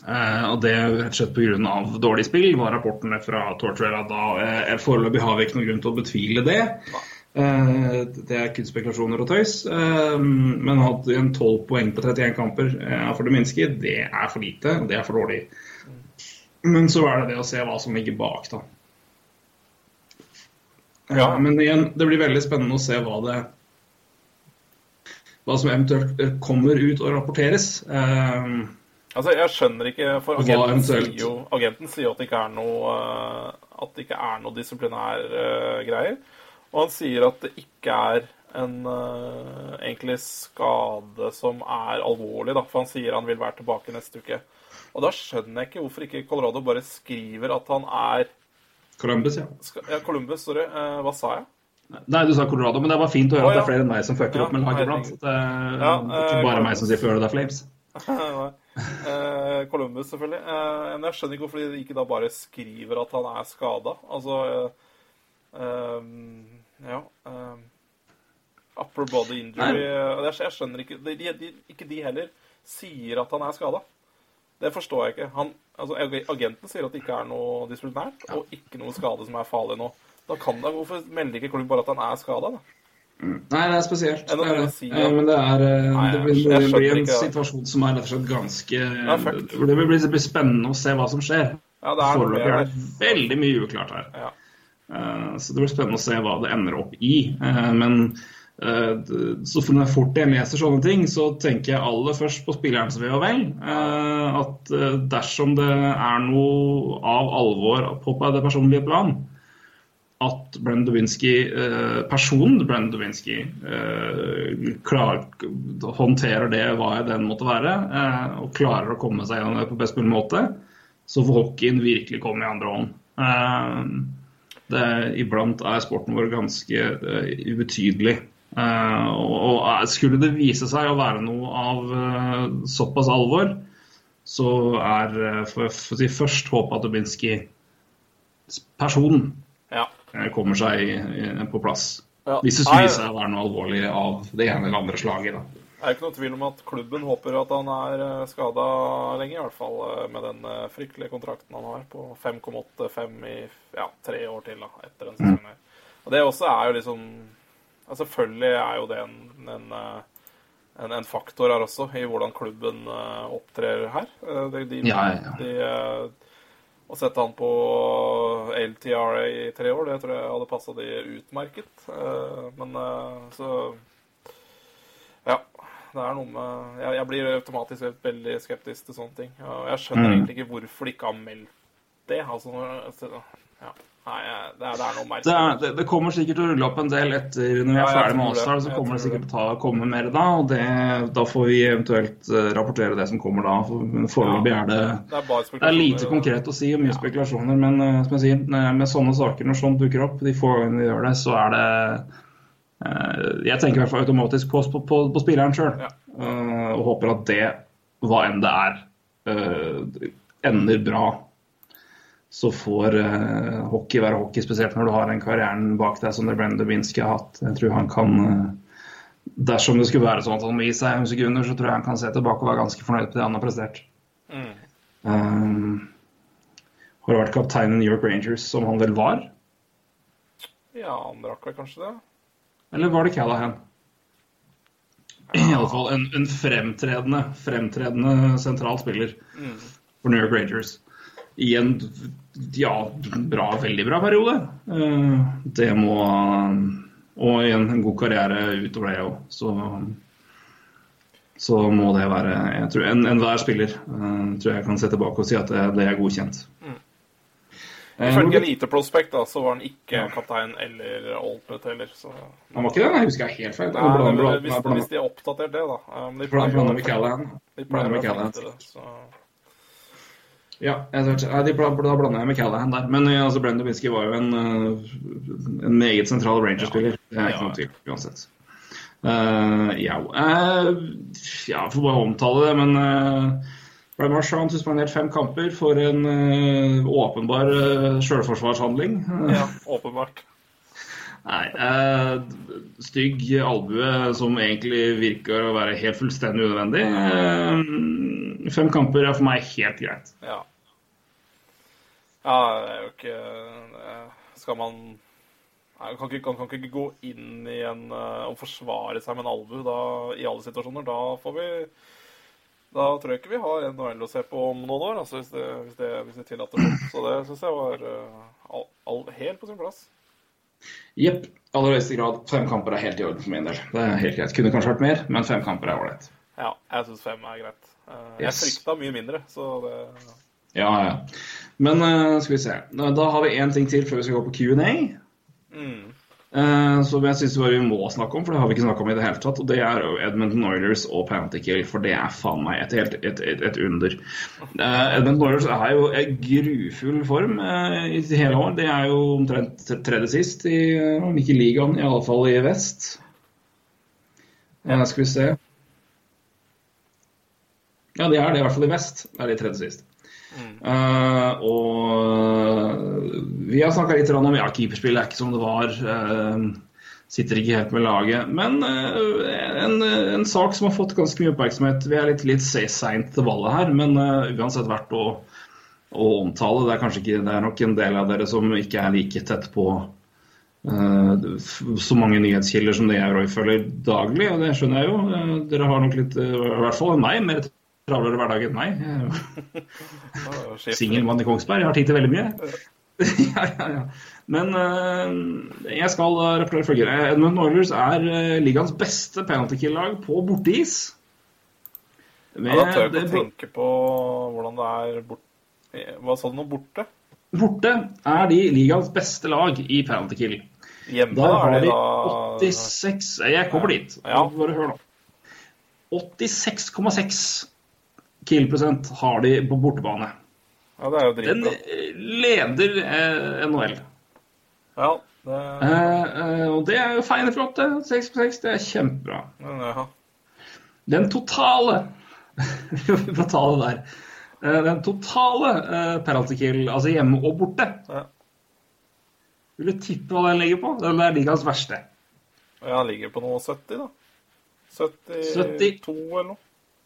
Eh, og det rett og slett pga. dårlig spill, var rapportene fra Tortuela da. Eh, foreløpig har vi ikke noen grunn til å betvile det. Eh, det er kun spekulasjoner og tøys. Eh, men ha en 12 poeng på 31 kamper for det Dubinski, det er for lite, og det er for dårlig. Men så er det det å se hva som ligger bak, da. Ja. Eh, Men igjen, det blir veldig spennende å se hva det Hva som eventuelt eh, kommer ut og rapporteres. Eh, Altså, jeg skjønner ikke For agenten sier jo, agenten sier at det ikke er noe At det ikke er noe disiplinær uh. Og han sier at det ikke er en uh, egentlig skade som er alvorlig, da. For han sier han vil være tilbake neste uke. Og da skjønner jeg ikke hvorfor ikke Colorado bare skriver at han er Columbus, ja. ja, Columbus, sorry. Uh, hva sa jeg? Nei, du sa Colorado, men det var fint å høre Å, at det er flere enn meg som fucker Ja, opp med lag iblant. herregud. Det er ikke bare bare meg som sier Florida Flames. Nei. Eh, Columbus, selvfølgelig. Eh, men jeg skjønner ikke hvorfor de ikke da bare skriver at han er skada. Altså eh, eh, Ja. Um, upper body injury Nei. eh, Jeg skjønner ikke de, de, de, Ikke de heller sier at han er skada. Det forstår jeg ikke. Han, altså, agenten sier at det ikke er noe disiplinært, og ikke noe skade som er farlig nå. Da kan det, Hvorfor melder ikke klubben bare at han er skada? Nei, det er spesielt. Det er det. si, Eh, ja. Men det er Nei, det jeg- blir, det blir en ikke situasjon som er rett og slett ganske Ja. Det vil bli, blir spennende å se hva som skjer. Ja, Foreløpig er det veldig mye uklart her. Ja. Eh, Så det blir spennende å se hva det ender opp i. Eh, Men eh, så fort jeg leser sånne ting, så tenker jeg aller først på spillerens ve og vel. At dersom det er noe av alvor på det personlige plan, at Brenn Dubinsky, personen Brenn Dubinsky klar, håndterer det hva den måtte være, og klarer å komme seg gjennom det på best mulig måte, så får hockeyen virkelig komme i andre hånd. Eh, det, iblant er sporten vår ganske uh, ubetydelig. Uh, og, og er- skulle det vise seg å være noe av uh, såpass alvor, så er eh, for, for å si først håpet at Dubinsky person ja. eh, kommer seg eh, på plass. Ja. Hvis det skulle vise seg å være noe alvorlig av det ene eller andre slaget. Da. Det er ikke noe tvil om at klubben håper at han er skada lenge, i hvert fall eh, med den eh, fryktelige kontrakten han har på 5,85 i ja, tre år til da, etter den sesongen her. Og det også er jo liksom ja, Selvfølgelig er jo det en, en, eh, en, en faktor her også, i hvordan klubben eh, opptrer her. Eh, De, de, Ja, ja. De, eh, å sette han på LTRA i tre år, det tror jeg hadde passa de utmerket. Eh, Men eh, så. Det er noe med Jeg, jeg blir automatisk veldig skeptisk til sånne ting. Og jeg skjønner Mm. egentlig ikke hvorfor de ikke har meldt det. Altså, ja. Nei, det er, det er noe Det, merkelig. er, det, det kommer sikkert til å rulle opp en del etter når vi er ja, ferdig med Åsdal. Så kommer det sikkert til å komme mer da, og det, da får vi eventuelt eh, rapportere det som kommer da. Men foreløpig er det Det er det er lite konkret å si og mye spekulasjoner, men eh, som jeg sier, med sånne saker, når sånt dukker opp, de få gangene vi gjør det, så er det Jeg tenker i hvert fall automatisk på, på, på, på spilleren sjøl, Ja. og håper at det, hva enn det er, eh, ender bra. Så får eh, hockey være hockey, spesielt når du har den karrieren bak deg som det Brendan Dubinsky har hatt. Jeg tror han kan eh, Dersom det skulle være sånn at han må gi seg noen sekunder, så tror jeg han kan se tilbake og være ganske fornøyd på det han har prestert. Mm. Um, har vært kaptein i New York Rangers, som han vel var? Ja, han rakk vel kanskje det? Eller var det Callahan? I alle fall en, en fremtredende, fremtredende sentral spiller for New York Rangers. I en ja, bra, veldig bra periode. Eh, Det må Og i en, god karriere utover det òg, så så må det være jeg tror en- Enhver spiller eh, tror jeg kan se tilbake og si at det, det er godkjent. Eh, Ifølge Robert- Elite Prospect da, så var han ikke kaptein eller alternate heller. Så... Han var ikke det? Jeg husker jeg helt feil. Nei, blander- blander- hvis, blander- hvis de har oppdatert det, da. Um, de blander- med Callahan. de blander med Callahan. Ja, jeg de, da blander jeg med Callahan der. Men eh, altså, Brendan Binsky var jo en, eh, en meget sentral Rangers-spiller. Det er ikke Ja. noe tvil uansett. Uh, ja, uh, ja, får bare omtale det, men uh, Brian Marchand suspendert fem kamper for en uh, åpenbar uh, sjølforsvarshandling. Ja, åpenbart. Nei, Uh, stygg albue som egentlig virker å være helt fullstendig unødvendig. Uh, fem kamper er for meg helt greit. Ja. Ja, det er jo ikke Skal man Nei, kan ikke, kan, kan ikke gå inn i en og forsvare seg med en albue i alle situasjoner. Da får vi Da tror jeg ikke vi har NHL å se på om noen år, altså, hvis, det, hvis, det, hvis det tillater det. Så det syns jeg var eh, all, all, helt på sin plass. Jepp. Aller høyeste grad. Fem kamper er helt i orden for min del. Det er helt greit. Kunne kanskje vært mer, men fem kamper er ålreit. Ja, jeg syns fem er greit. Eh, Jeg Yes. frykta mye mindre, så det Ja, ja. Men eh, skal vi se. Da har vi én ting til før vi skal gå på Q&A. mm. Som jeg syns vi må snakke om, for det har vi ikke snakka om i det hele tatt. Og det er Edmundton Oilers og Pantikill, for det er faen meg et, helt, et, et, et under. Eh, Edmonton Oilers er jo i grufull form eh, i hele år. Det er jo omtrent tredje sist, i, eh, om ikke ligaen, fall i vest. Eh, skal vi se. Ja, de er det i hvert fall i vest. Det er de tredje sist. Eh, og vi har snakka litt om ja, keeperspill er ikke som det var. Uh, sitter ikke helt med laget. Men uh, en, en sak som har fått ganske mye oppmerksomhet Vi er litt, litt seint til ballet her, men uansett verdt å, å omtale. Det er kanskje ikke, det er nok en del av dere som ikke er like tett på så mange nyhetskilder som det jeg og Roy følger daglig, og det skjønner jeg jo. Dere har nok litt, i hvert fall enn meg, mer travlere hverdag enn meg. Singelmann i Kongsberg. Jeg har tid til veldig mye. ja, ja, ja. Men uh, jeg skal uh, rapportere følgende. Edmund Oilers er uh, ligaens beste penalty kill-lag på borteis. Ja, da tør jeg ikke tenke på hvordan det er bort... Hva sa du nå? Borte? Borte er de ligaens beste lag i penaltykill. Hjemme da har de de da 86 Jeg kommer dit. Ja. Bare hør nå. 86,6 kill-prosent har de på bortebane. Ja, det er jo Den dritbra. Den leder eh, NHL. Ja, det Eh, eh, og det er jo feine flott, det. 6 på 6, det er kjempebra. ja. Den totale Vi får ta det der. Eh, Den totale eh, penalty kill, altså hjemme og borte, Ja. vil du tippe hva den ligger på? Den er ligaens verste. ja, den ligger på noe 70, da. 72 70. eller noe.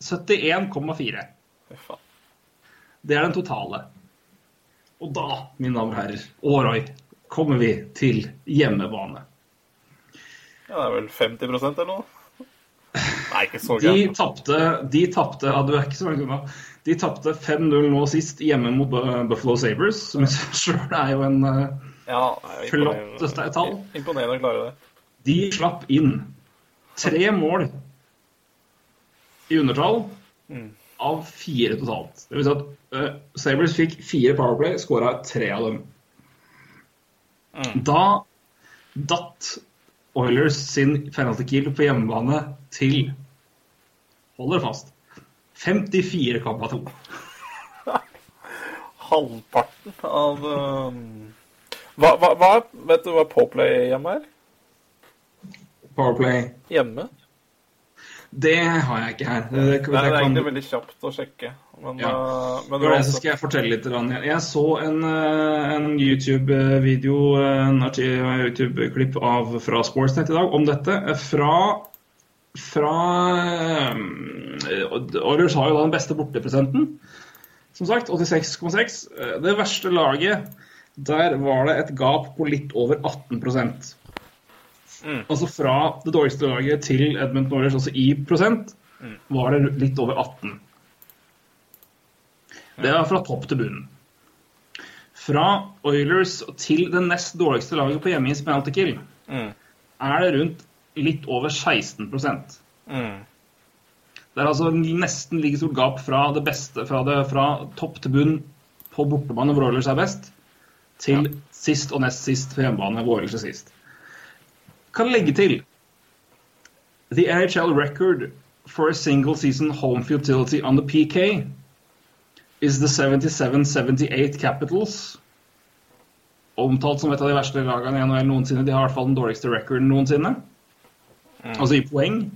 71,4. Det er den totale. Og da, mine damer og herrer, Roy, kommer vi til hjemmebane. Ja, det er vel 50 eller noe? Nei, ikke så gærent. De tapte ja, du er ikke så langt unna. De tapte 5-0 nå sist hjemme mot Buffalo Sabres, som i seg sjøl er jo en eh, Ja, flotteste tall. Imponerende å klare det. De slapp inn tre mål i undertall av fire totalt. Det vil si at uh, Sabres fikk fire Powerplay, skåra tre av dem. Da datt Oilers sin penalty kill på hjemmebane til Hold dere fast 54,2. Halvparten av um... hva, hva, hva Vet du hva Poplay hjemme er? Powerplay. Hjemme? Det har jeg ikke her. Det, det, Det er, det er kan- egentlig veldig kjapt å sjekke. Men, Ja. uh, men det så skal jeg fortelle litt. Jeg så en, eh, en YouTube-video, en YouTube-klipp av fra Sportsnet i dag om dette. eh, Fra, fra Oilers har jo da den beste bortepresenten. Som sagt, 86,6. Eh, Det verste laget, der var det et gap på litt over 18 Altså fra det dårligste laget til Edmund Norris, altså i prosent, var det litt over 18. Det er fra topp til bunnen. Fra Oilers til det nest dårligste laget på hjemmeis penalty kill er det rundt litt over 16 Mm. Det er altså nesten like stort gap fra det beste, fra, det, fra topp til bunn på bortebane hvor Oilers er best, til sist og nest sist på hjemmebane hvor Oilers er sist. Kan legge til The NHL record for a single season home futility on the PK is the 77-78 Capitals. Omtalt som et av de verste lagene i NHL noensinne. De har i hvert fall den dårligste recorden noensinne. Altså i poeng.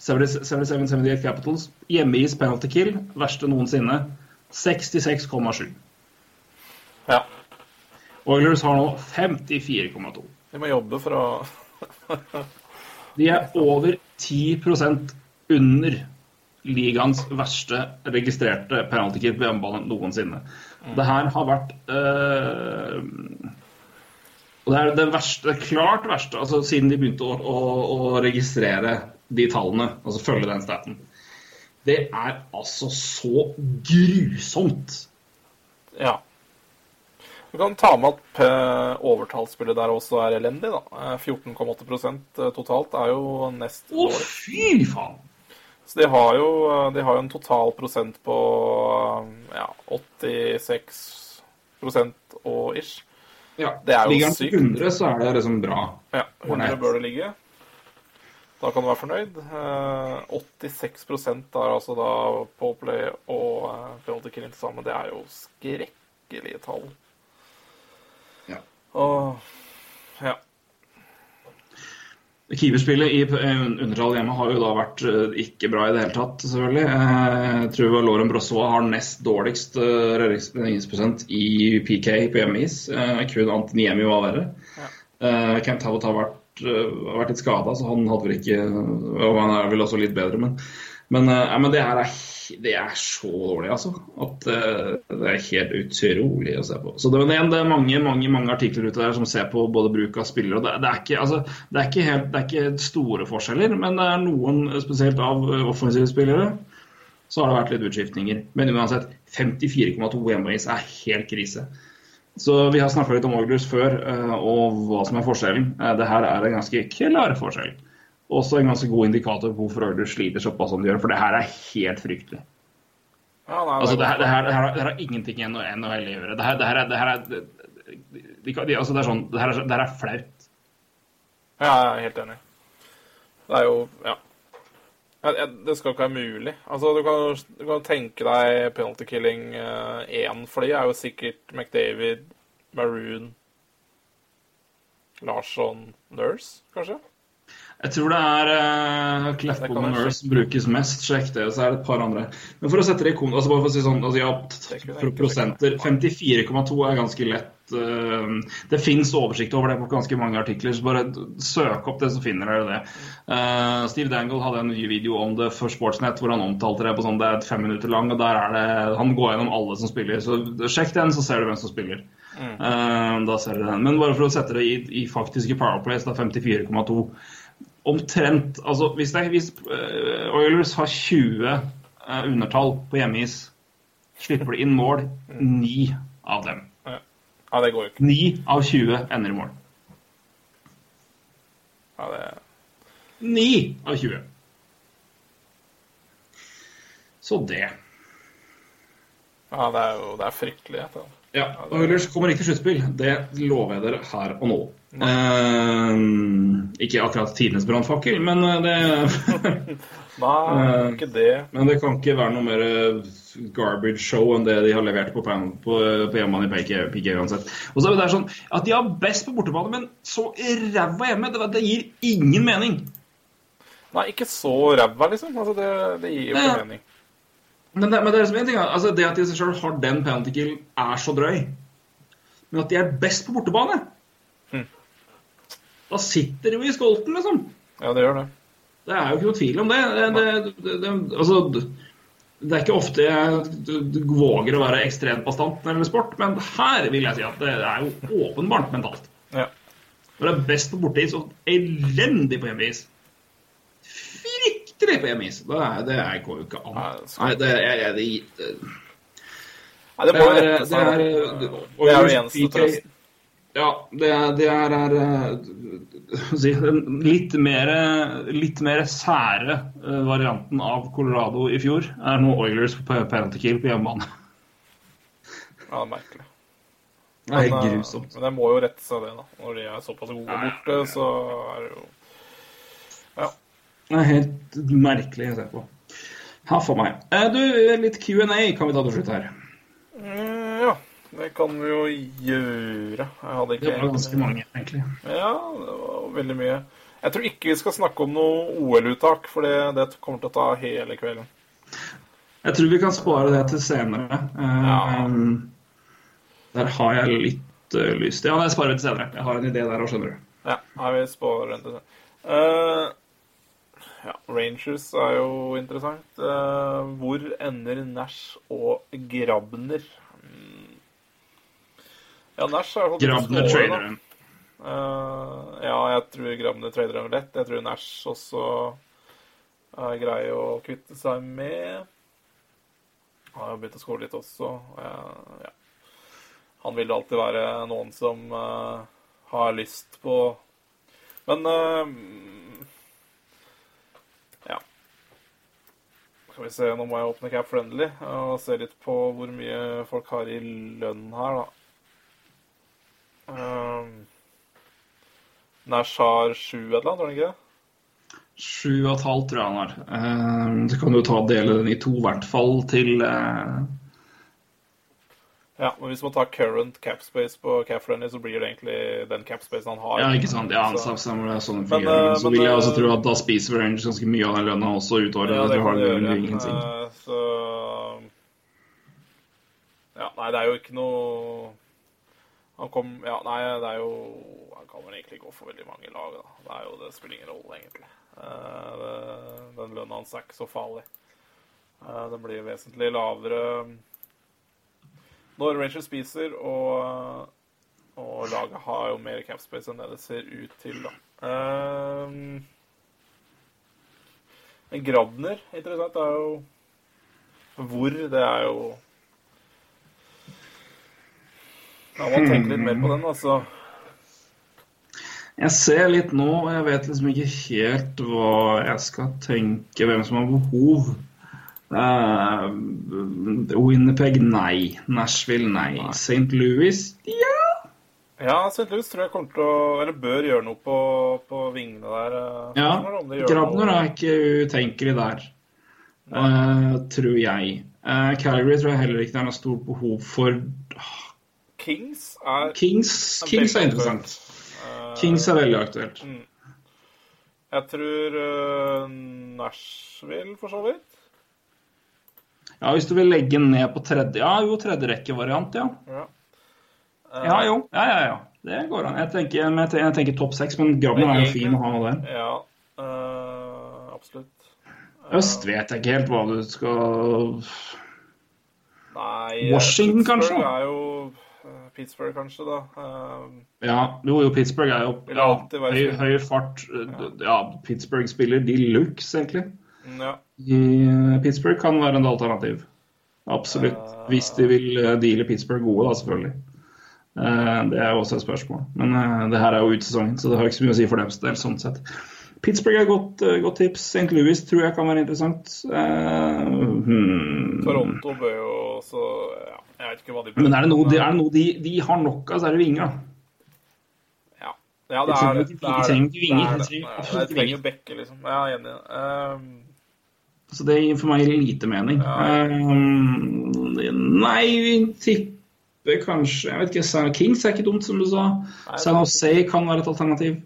77-78 Capitals. Hjemmeis penalty kill, verste noensinne. 66,7. Ja. Oilers har nå 54,2. Vi må jobbe for å De er over 10% under ligaens verste registrerte penalty kill på hjemmebane noensinne. Det her har vært øh, og Det er det verste, det klart verste, altså siden de begynte å, å, å registrere de tallene, altså følge den staten. Det er altså så grusomt. Ja. Du kan ta med at P- overtallsspillet der også er elendig, da. Eh, 14,8% totalt er jo nest Å, fy faen! Så de har jo, de har jo en total prosent på ja, 86 prosent og ish. Ja, Det er jo Ligger den sykt. på 100, så er det liksom bra. Ja, 100 bør det ligge. Da kan du være fornøyd. Eh, 86% er altså da på play og eh, penalty killing til sammen. Det er jo skrekkelige tall. Og ja. Keeperspillet i eh, undertall hjemme har jo da vært eh, ikke bra i det hele tatt, selvfølgelig. Eh, Jeg tror Lauren Brossois har nest dårligst redningsprosent i PK på hjemmeis. Kun Antiniemi var verre. Ja. Kent Havot har vært, vært litt skada, så han hadde vel ikke Og han er vel også litt bedre, men, men, eh, ja, men det her er, det er så dårlig, altså. At uh, det er helt utrolig å se på. Så det, igjen, det er mange mange, mange artikler ute der som ser på både bruk av spillere. og Det, det, er, ikke, altså, er, ikke helt, det er ikke store forskjeller, men det er noen, spesielt av eh, offensive spillere, så har det vært litt utskiftninger. Men uansett, 54,2 hjemmeis er helt krise. Så vi har snakka litt om Oilers før, og hva som er forskjellen. Eh, Det her er en ganske klar forskjell. Også en ganske god indikator på hvorfor Oilers sliter såpass som de gjør, for det her er helt fryktelig. ja nei, Altså, det er her, det, her, det, her, det her har ingenting i NHL å gjøre. Det her, er- det er flaut. Ja, jeg er helt enig. Det er jo Ja. Det skal ikke være mulig. Altså, Du kan, du kan tenke deg penalty killing én, for de er jo sikkert McDavid, Maroon, Larsson, Nurse, kanskje? Jeg tror det er uh, Det og Nurse som brukes mest. Sjekk det. Og så er det et par andre. Men for å sette det i kon... Altså bare for å si sånn, altså ja, Det prosenter 54,2 er ganske lett. Uh, det fins oversikt over det på ganske mange artikler, så bare søk opp det, så finner dere det. Uh, Steve Dangle hadde en ny video om det for Sportsnet hvor han omtalte det på sånn det er fem minutter lang, og der er det Han går gjennom alle som spiller. Så sjekk den, så ser du hvem som spiller. Eh, da ser dere den. Men bare for å sette det i, i faktiske powerplays, da 54,2 omtrent Altså hvis, det, hvis uh, Oilers har 20 uh, undertall på hjemmeis, slipper de inn mål 9 av dem. Ja, det går jo ikke. 9 av 20 ender i mål. Ja, det 9 av 20. Så det. Ja, det er jo det er fryktelig. Ja, Oilers kommer ikke til sluttspill. Det lover jeg dere her og nå. Eh, ikke akkurat tidenes brannfakkel, men eh, det Nei, ikke det. Men det kan ikke være noe mer eh, garbage show enn det de har levert på, på, på hjemmebane i PK, uansett. Og så er det der sånn at de har best på bortebane, men så ræva hjemme. Det, det gir ingen mening. Nei, ikke så ræva, liksom. Altså, det, det gir jo Ja. ikke mening. Men det, men det er liksom en ting, altså det at de selv har den penalty kill, er så drøy. Men at de er best på bortebane. Da sitter de jo i skolten, liksom. Ja, det gjør det. Det er jo ikke noe tvil om det. Det, det, det, det, altså, det er ikke ofte jeg våger å være ekstremt bastant når det gjelder sport, men her vil jeg si at det er jo åpenbart mentalt. Ja. Når det er best på borteis og elendig på hjemmeis Fryktelig på hjemmeis! Det, er- det er- går jo ikke an. Nei, det er, det er, er, det, det, Nei, det Det er- det er- det- det er jo eneste trøsten. Ja, det det er, er eh, den litt mer, litt mer sære eh, varianten av Colorado i fjor er nå Oilers på Parentikil på hjemmebane. Ja, det er merkelig. Det er eh, grusomt. Men det må jo rette seg, det. da. Når de er såpass gode Ja, ja, borte, ja. så er det jo Det er helt merkelig å se på. Ha for meg. Du, litt Q&A kan vi ta til slutt her. Mm, Ja, det kan vi jo gjøre. Jeg Det var ganske mange, egentlig. Ja, det var veldig mye. Jeg tror ikke vi skal snakke om noe OL-uttak, for det, det kommer til å ta hele kvelden. Jeg tror vi kan spare det til senere. Eh, Ja. Der har jeg litt eh, lyst. Ja, det sparer vi til senere. Jeg har en idé der òg, skjønner du. Ja, jeg vil spare det til Eh, ja, Rangers er jo interessant. Uh, hvor ender Nash og Grabner? Ja, Nash har holdt Grabner traderen. Uh, ja, jeg tror Grabner trader er lett. Jeg tror Nash også er grei å kvitte seg med. Han har jo begynt å skåre litt også. Uh, ja. Han vil alltid være noen som uh, har lyst på Men ja. Skal vi se, nå må jeg åpne Cap Friendly og se litt på hvor mye folk har i lønn her, da. Um, Nash har sju et eller annet, var han ikke det? Sju og et halvt tror jeg han har. Eh, Så kan du ta dele den i to, i hvert fall til uh... Ja, men hvis man tar current capspace på Cap så blir det egentlig den capspacen han har. Ja, ikke sant. Ja, Så- så, så, det sånn Men, uh, eh, så vil jeg også eh, tro at da spiser Rangers ganske mye av den lønna også utover. Ja, det du har kan det gjøre. Ja. Eh, Så Ja, nei, det er jo ikke noe Han kom Ja, nei, det er jo Han kan vel egentlig gå for veldig mange lag, da. Det er jo Det spiller ingen rolle, egentlig. Eh, det- Den lønna hans er ikke så farlig. Eh, Den blir vesentlig lavere når Rangers spiser, og, og laget har jo mer capspace enn det det ser ut til, da. Um, men Grabner, interessant, er jo Hvor, det er jo Ja, må tenke litt mer på den, altså. Jeg ser litt nå, og jeg vet liksom ikke helt hva jeg skal tenke, hvem som har behov. Uh, Winnipeg, nei. Nashville, nei. St. Louis, ja. Ja, St. Louis tror jeg kommer til å Eller bør gjøre noe på, på vingene der. eh, ja. de Grabner er ikke utenkelig der, uh, tror jeg. Uh, Calgary tror jeg heller ikke det er noe stort behov for. Kings er Kings, Kings er interessant. Uh, Kings er veldig aktuelt. Jeg tror uh, Nashville, for så vidt. Ja, Hvis du vil legge ned på tredje Ja, jo, tredjerekkevariant, ja. Ja. Uh, Ja, jo. Ja, ja, ja. Det går an. Jeg tenker, jeg tenker, tenker topp seks, men Grabben er jo fin å ha med der. Ja, uh, absolutt. Øst vet jeg ikke helt hva du skal Nei, Washington, kanskje? Er jo Pittsburgh, kanskje, da. Eh, Ja, jo, jo Pittsburgh er jo ja, høy, høy fart. Ja, Pittsburgh spiller de luxe, egentlig. ja. I, eh, Pittsburgh kan være en alternativ. Absolutt. Eh. Hvis de vil eh, deale Pittsburgh gode, da, selvfølgelig. Eh, Det er jo også et spørsmål. Men eh, det her er jo utsesongen, så det har ikke så mye å si for deres del. sånn sett. Pittsburgh er et godt, eh, godt tips. St. Louis tror jeg kan være interessant. Uh, hmm. Toronto bør jo også ja, Jeg vet ikke hva de Men er det noe, de, er det noe de, de har nok av, så er det vinger. Ja, ja det er det. ikke- er trenger ikke vinger, er det. trenger absolutt bekker, liksom. Jeg er enig. Um, Så det gir for meg lite mening. Ja. Um, nei, vi tipper kanskje Jeg vet ikke, Kings er ikke dumt, som du sa. Nei, San Jose kan være et alternativ.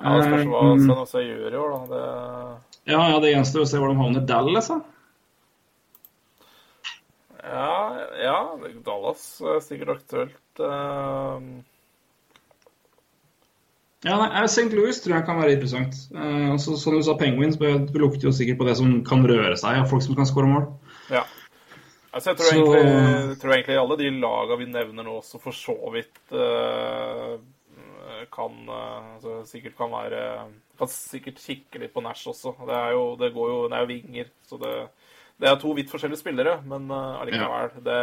ja, det spørs hva Eh, San Jose gjør i år, da. Det, ja, ja, det gjenstår å se hvor de havner. Dallas, da? Ja, ja, Dallas er sikkert aktuelt. Uh... Ja, nei, St. Louis tror jeg kan være interessant. Eh, altså, som du sa, Penguins lukter jo sikkert på det som kan røre seg av folk som kan skåre mål. ja. Altså, jeg tror, Så- egentlig, jeg tror egentlig alle de laga vi nevner nå, også for så vidt eh, kan eh, altså, sikkert kan være Kan sikkert kikke litt på Nash også. Det er jo, det går jo, det er jo vinger, så det, det er to vidt forskjellige spillere, men eh, allikevel. Det,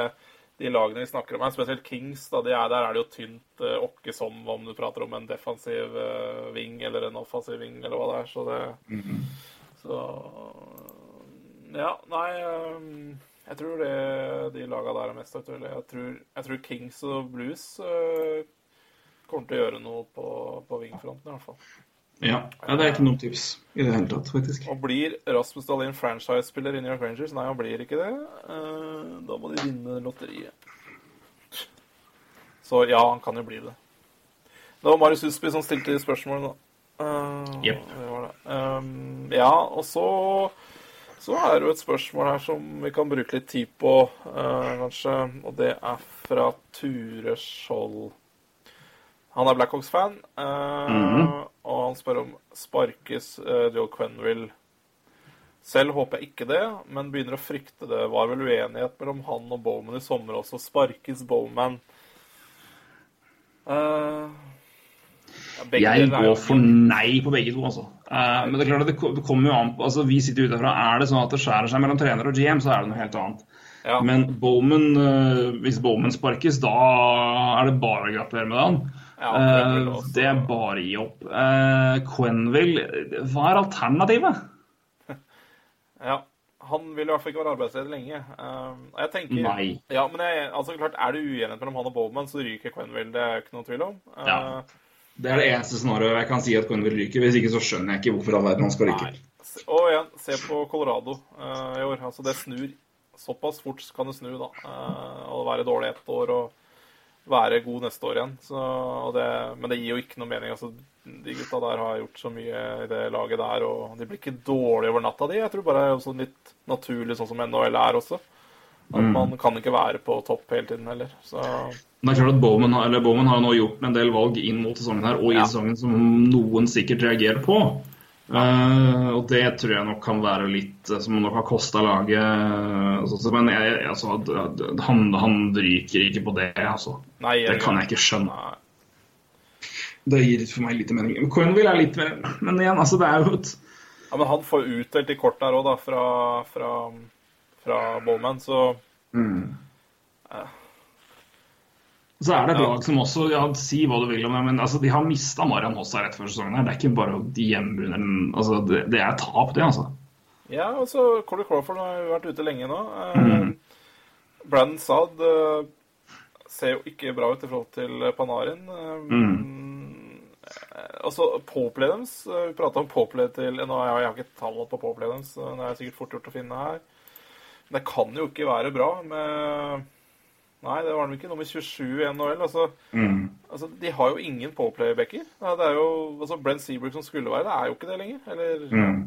de lagene vi snakker om her, spesielt Kings, da, de er, der er det jo tynt åkke som om du prater om en defensiv uh, wing eller en offensiv wing, eller hva det er. Så det Så Ja, nei Jeg tror det, de laga der er mest aktuelle. Jeg tror, jeg tror Kings og Blues kommer til å gjøre noe på, på wingfronten, i hvert fall. Ja. ja, det er ikke noe tips i det hele tatt, faktisk. Og blir Rasmus Dahlin franchise-spiller i New York Rangers? Nei, han blir ikke det. Eh, da må de vinne lotteriet. Så ja, han kan jo bli det. Det var Marius Husby som stilte spørsmål, da. Eh, Jep. det var det. Um, ja, og så så er det jo et spørsmål her som vi kan bruke litt tid på, eh, kanskje. Og det er fra Ture Skjold. Han er Blackhawks-fan, eh, og han spør om sparkes uh, Joe Quenville. Selv håper jeg ikke det, men begynner å frykte det. Var vel uenighet mellom han og Bowman i sommer også. Sparkes Bowman? Uh, ja, Jeg går for nei på begge to, altså. Uh, men det er klart at det, det kommer jo an på altså Vi sitter utenfra. Er det sånn at det skjærer seg mellom trener og GM, så er det noe helt annet. Ja. Men Bowman, uh, hvis Bowman sparkes, da er det bare å gratulere med dagen. Ja, Eh, det er bare å gi opp. Quenville, hva er alternativet? Ja, han vil i hvert fall ikke være arbeidsledig lenge. Um, jeg tenker, Nei. Ja, men jeg, altså klart, Er det uenighet mellom han og Bowman, så ryker Quenville. Det er ikke noe tvil om. Uh, Ja. Det er det eneste scenarioet jeg kan si at Quenville ryker. Hvis ikke så skjønner jeg ikke hvorfor all verden han skal ryke. Nei. Og igjen, se på Colorado uh, i år. Altså, det snur såpass fort kan det snu, da. Uh, og være dårlig ett år og være god neste år igjen. Så, det, men det gir jo ikke noe mening. Altså, de gutta der har gjort så mye i det laget der, og de blir ikke dårlige over natta, de. Jeg tror bare det er også litt naturlig, sånn som NHL er også. At man kan ikke være på topp hele tiden heller. Så det er klart at Bowman, har- eller Bowman har nå gjort en del valg inn mot sesongen her, og i Ja. sesongen som noen sikkert reagerer på. Eh, og det tror jeg nok kan være litt eh, som nok har kosta laget. eh, Men jeg, jeg, altså, han, han ryker ikke på det, altså. nei, Det kan jeg ikke skjønne. Det gir for meg lite mening. Men Quenville er litt mer Men igjen, altså, det er jo et Ja, men han får utdelt i korta her òg, da, fra, fra, fra Bowman, så Så er det et lag som også ja, Si hva du vil om det, men altså, de har mista Marian Hossa rett før sesongen. her. Det er ikke bare å gjemme under den altså, det, det er tap, det, altså. Ja, og så Corey Crawford har jo vært ute lenge nå. Eh, Brandon Saad eh, ser jo ikke bra ut i forhold til Panarin. Mm. eh, altså, Poplay deres eh, Vi prata om Poplay til Nå har jeg, har ikke tallene på Poplay deres, så det er sikkert fort gjort å finne her. Men det kan jo ikke være bra med Nei, det var de ikke. Nummer 27 i NHL. Altså, altså, de har jo ingen Powerplay-backer. Det er jo altså, Brent Seabrook som skulle være det, er jo ikke det lenger. Eller eh,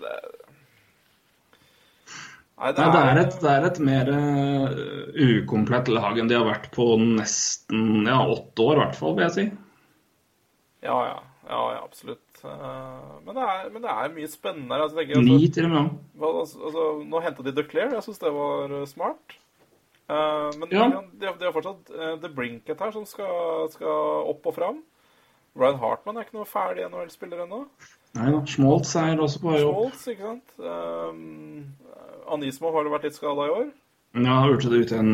det, Nei, det Nei, det, er er et, det er et mer uh, ukomplett lag enn de har vært på nesten ja, åtte år, i hvert fall, vil jeg si. Ja, ja. Ja, ja absolutt. Eh, men, det er, men det er mye spennende her. Altså, tenker jeg, Ni altså, til og med. altså, altså, nå henta de Declare. Jeg syns det var smart. Eh, men Ja. de, de har fortsatt uh, The Brinket her, som skal, skal opp og fram. Ryan Hartman er ikke noe ferdig NHL-spiller ennå. Nei da. Schmaltz er også på vei opp. Schmaltz, ikke sant. Um, Anismo har jo vært litt skada i år. Ja, har gjort det ute en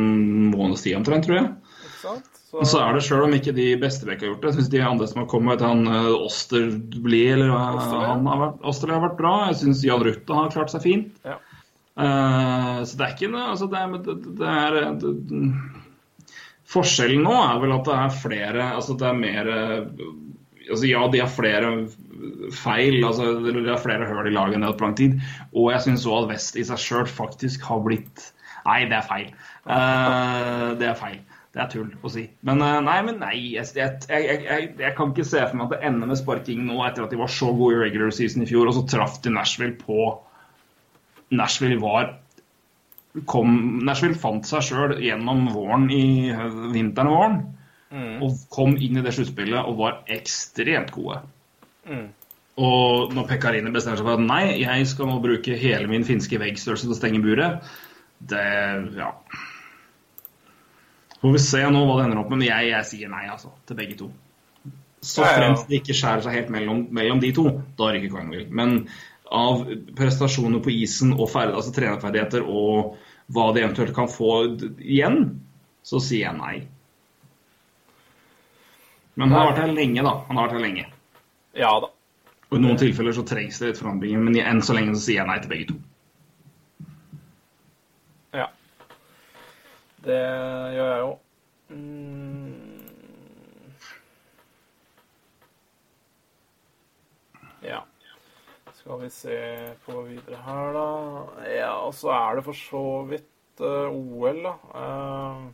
måneds tid omtrent, tror jeg. ikke sant? Og så er det sjøl om ikke de beste bekk har gjort det. Jeg syns de andre som har kommet, han uh, eller hva han har vært, Osterli har vært bra. Jeg syns Jan Rutte har klart seg fint. Ja. Eh, så det er ikke noe altså det, er, det, er det, Forskjellen nå er vel at det er flere Altså det er mer eh, altså Ja, de har flere feil, altså de har flere høl i laget enn de har hatt på lang tid. Og jeg syns òg at Vest i seg sjøl faktisk har blitt Nei, det er feil. Uh, det er feil. Det er tull å si. Men nei, men nei. Jeg, jeg, jeg, jeg kan ikke se for meg at det ender med sparking nå etter at de var så gode i regular season i fjor, og så traff de Nashville på Nashville var kom, Nashville fant seg sjøl gjennom våren i vinteren og våren. Og kom inn i det sluttspillet og var ekstremt gode. Og når Pekkarine bestemmer seg for at nei, jeg skal nå bruke hele min finske veggstørrelse til å stenge buret, det ja. Får vi se nå hva det ender opp med, men jeg, jeg sier nei, altså. Til begge to. Så Ja, ja. fremst det ikke skjærer seg helt mellom, mellom de to, da ryker Quenneville. Men av prestasjoner på isen og ferd, altså trenerferdigheter og hva de eventuelt kan få igjen, så sier jeg nei. Men han har vært her lenge, da. Han har vært her lenge. Ja da. Og i noen tilfeller så trengs det litt forandringer, men enn så lenge så sier jeg nei til begge to. Ja. Det gjør jeg jo. Mm. Ja. Skal vi se på videre her, da. Ja, og så er det for så vidt uh, OL, da. Uh,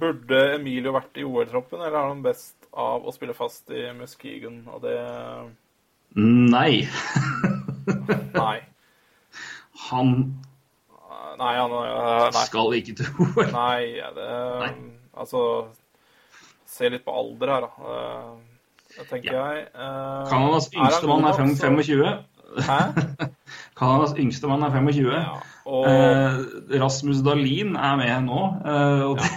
burde Emilio vært i OL-troppen, eller er han best av å spille fast i Muskegon? Og det Nei. Nei. Han Nei, han uh, Nei. skal ikke til OL. Nei, det Nei. Altså Se litt på alder her, da. Eh, Det tenker jeg. Uh, Canadas er yngste mann er så- 25. Hæ? Canadas yngste mann er 25. Ja. Og Eh, Rasmus Dahlin er med nå. eh, og det,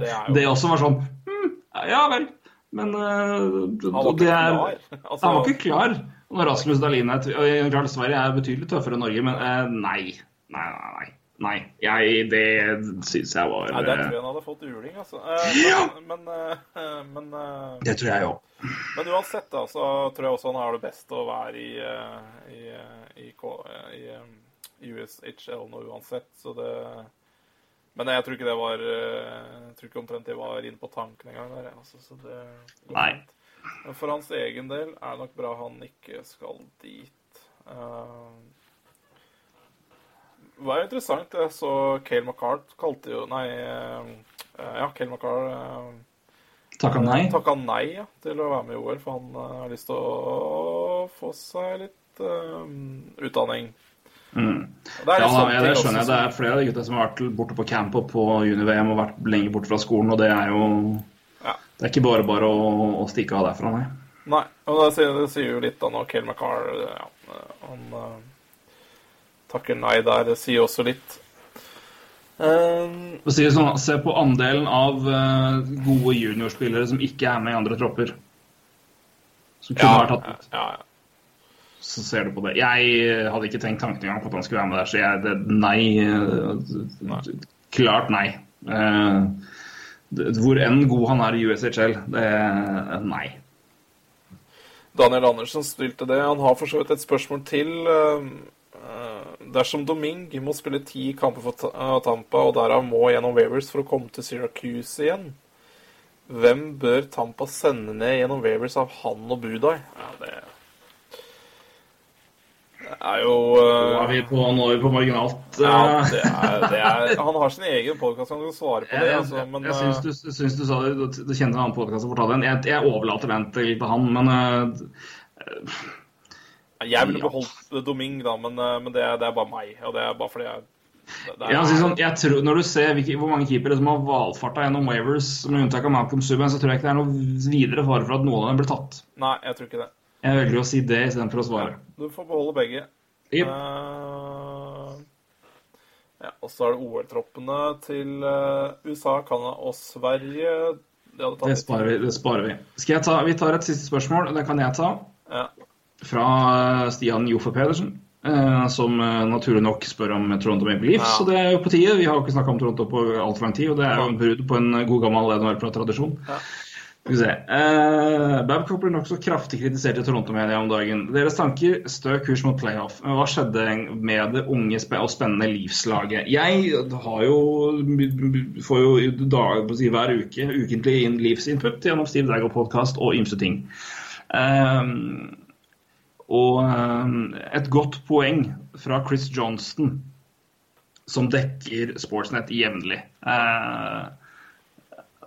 det er jo- det også var sånn hm, Ja vel. Men eh, han var det er. Altså, Han var ikke klar. Når Rasmus Dahlin er klart Sverige er betydelig tøffere enn Norge, men eh, nei. Nei, nei, nei. Nei. Jeg, det syns jeg var Nei, der tror eh, jeg han hadde fått juling, altså. Men, Ja! Men, men, eh, men, eh, Det tror jeg òg. men uansett, da, så tror jeg også han har det best å være i, eh, i, eh, i, eh, i eh, USHL nå uansett, så det Men jeg tror ikke det var eh, Jeg tror ikke omtrent det var inne på tanken engang der, altså, så det Nei. Men for hans egen del er det nok bra han ikke skal dit. Eh, det var jo interessant. Jeg så Kale McCart kalte jo Nei, eh, ja, Kale McCart eh, Takka nei. takka nei ja, til å være med i OL, for han eh, har lyst til å få seg litt eh, utdanning. Mm. Det Ja, sånne det skjønner jeg. Det er flere av de gutta som har vært borte på camp og på junior-VM og vært lenge borte fra skolen, og det er jo Ja. Det er ikke bare bare å, å stikke av derfra, nei. Nei, og det sier, det sier jo litt da når Kale McCarr ja, han takker nei der. Det sier også litt. Um, For si sånn, Se på andelen av uh, gode juniorspillere som ikke er med i andre tropper. Som kunne ja, vært tatt ut. ja, ja. Så ser du på det. Jeg hadde ikke tenkt tanken engang på at han skulle være med der, så jeg det, nei, eh, Klart nei. Uh, det, hvor enn god han er i USHL, det Nei. Daniel Andersen stilte det. Han har for så vidt et spørsmål til. eh, eh, Dersom Doming må spille ti kamper for eh, Tampa, og derav må gjennom Wavers for å komme til Syracuse igjen, hvem bør Tampa sende ned gjennom Wavers av han og Budai? Ja, det er jo Nå er vi på, nå er vi på marginalt. ja, eh, det er, det er, Han har sin egen podkast, han kan svare på det. jeg, Altså, men jeg syns eh, du, syns du sa det, du, kjenner en annen podkast som fortalte den. Jeg, jeg overlater den til, han, men eh, jeg ville ja. beholdt Doming, da, men, eh, men det, det er bare meg. Og det er bare fordi jeg det, er, jeg, altså, sånn, jeg tror, Når du ser hvor mange keepere som har valfarta gjennom Wavers, med unntak av Malcolm Subhaan, så tror jeg ikke det er noe videre fare for at noen av dem blir tatt. Nei, jeg tror ikke det. Jeg velger å si det istedenfor å svare. Du får beholde begge. Yep. Uh, ja, og så er det OL-troppene til eh, USA, Canada og Sverige. Tatt Det sparer vi. Det sparer vi. Skal jeg ta, vi tar et siste spørsmål. Det kan jeg ta. Ja. Fra eh, Stian Joffe Pedersen. eh, Som eh, naturlig nok spør om Toronto Maple Leafs. Ja. Og det er jo på tide. Vi har jo ikke snakka om Toronto på altfor lang tid. Og det er jo en brudd på en god gammel NHL-tradisjon. Ja. Skal vi se. Uh, Babcock blir nokså kraftig kritisert i Toronto-media om dagen. Deres tanker stø kurs mot playoff. Hva skjedde med det unge og spennende Leafs-laget? Jeg har jo får jo i dag, på å si, hver uke ukentlig inn Leafs-input gjennom Steve Dagger-podkast og ymse ting. Eh, og eh, et godt poeng fra Chris Johnston, som dekker Sportsnet jevnlig. Eh,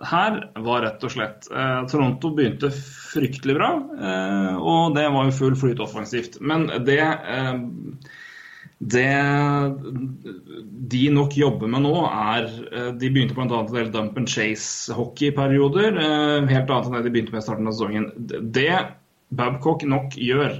her var rett og slett eh, Toronto begynte fryktelig bra, og det var jo full flyt offensivt. Men det det de nok jobber med nå, er De begynte bl.a. en del dump and chase-hockeyperioder. Eh, helt annet enn det de begynte med i starten av sesongen. Det Babcock nok gjør,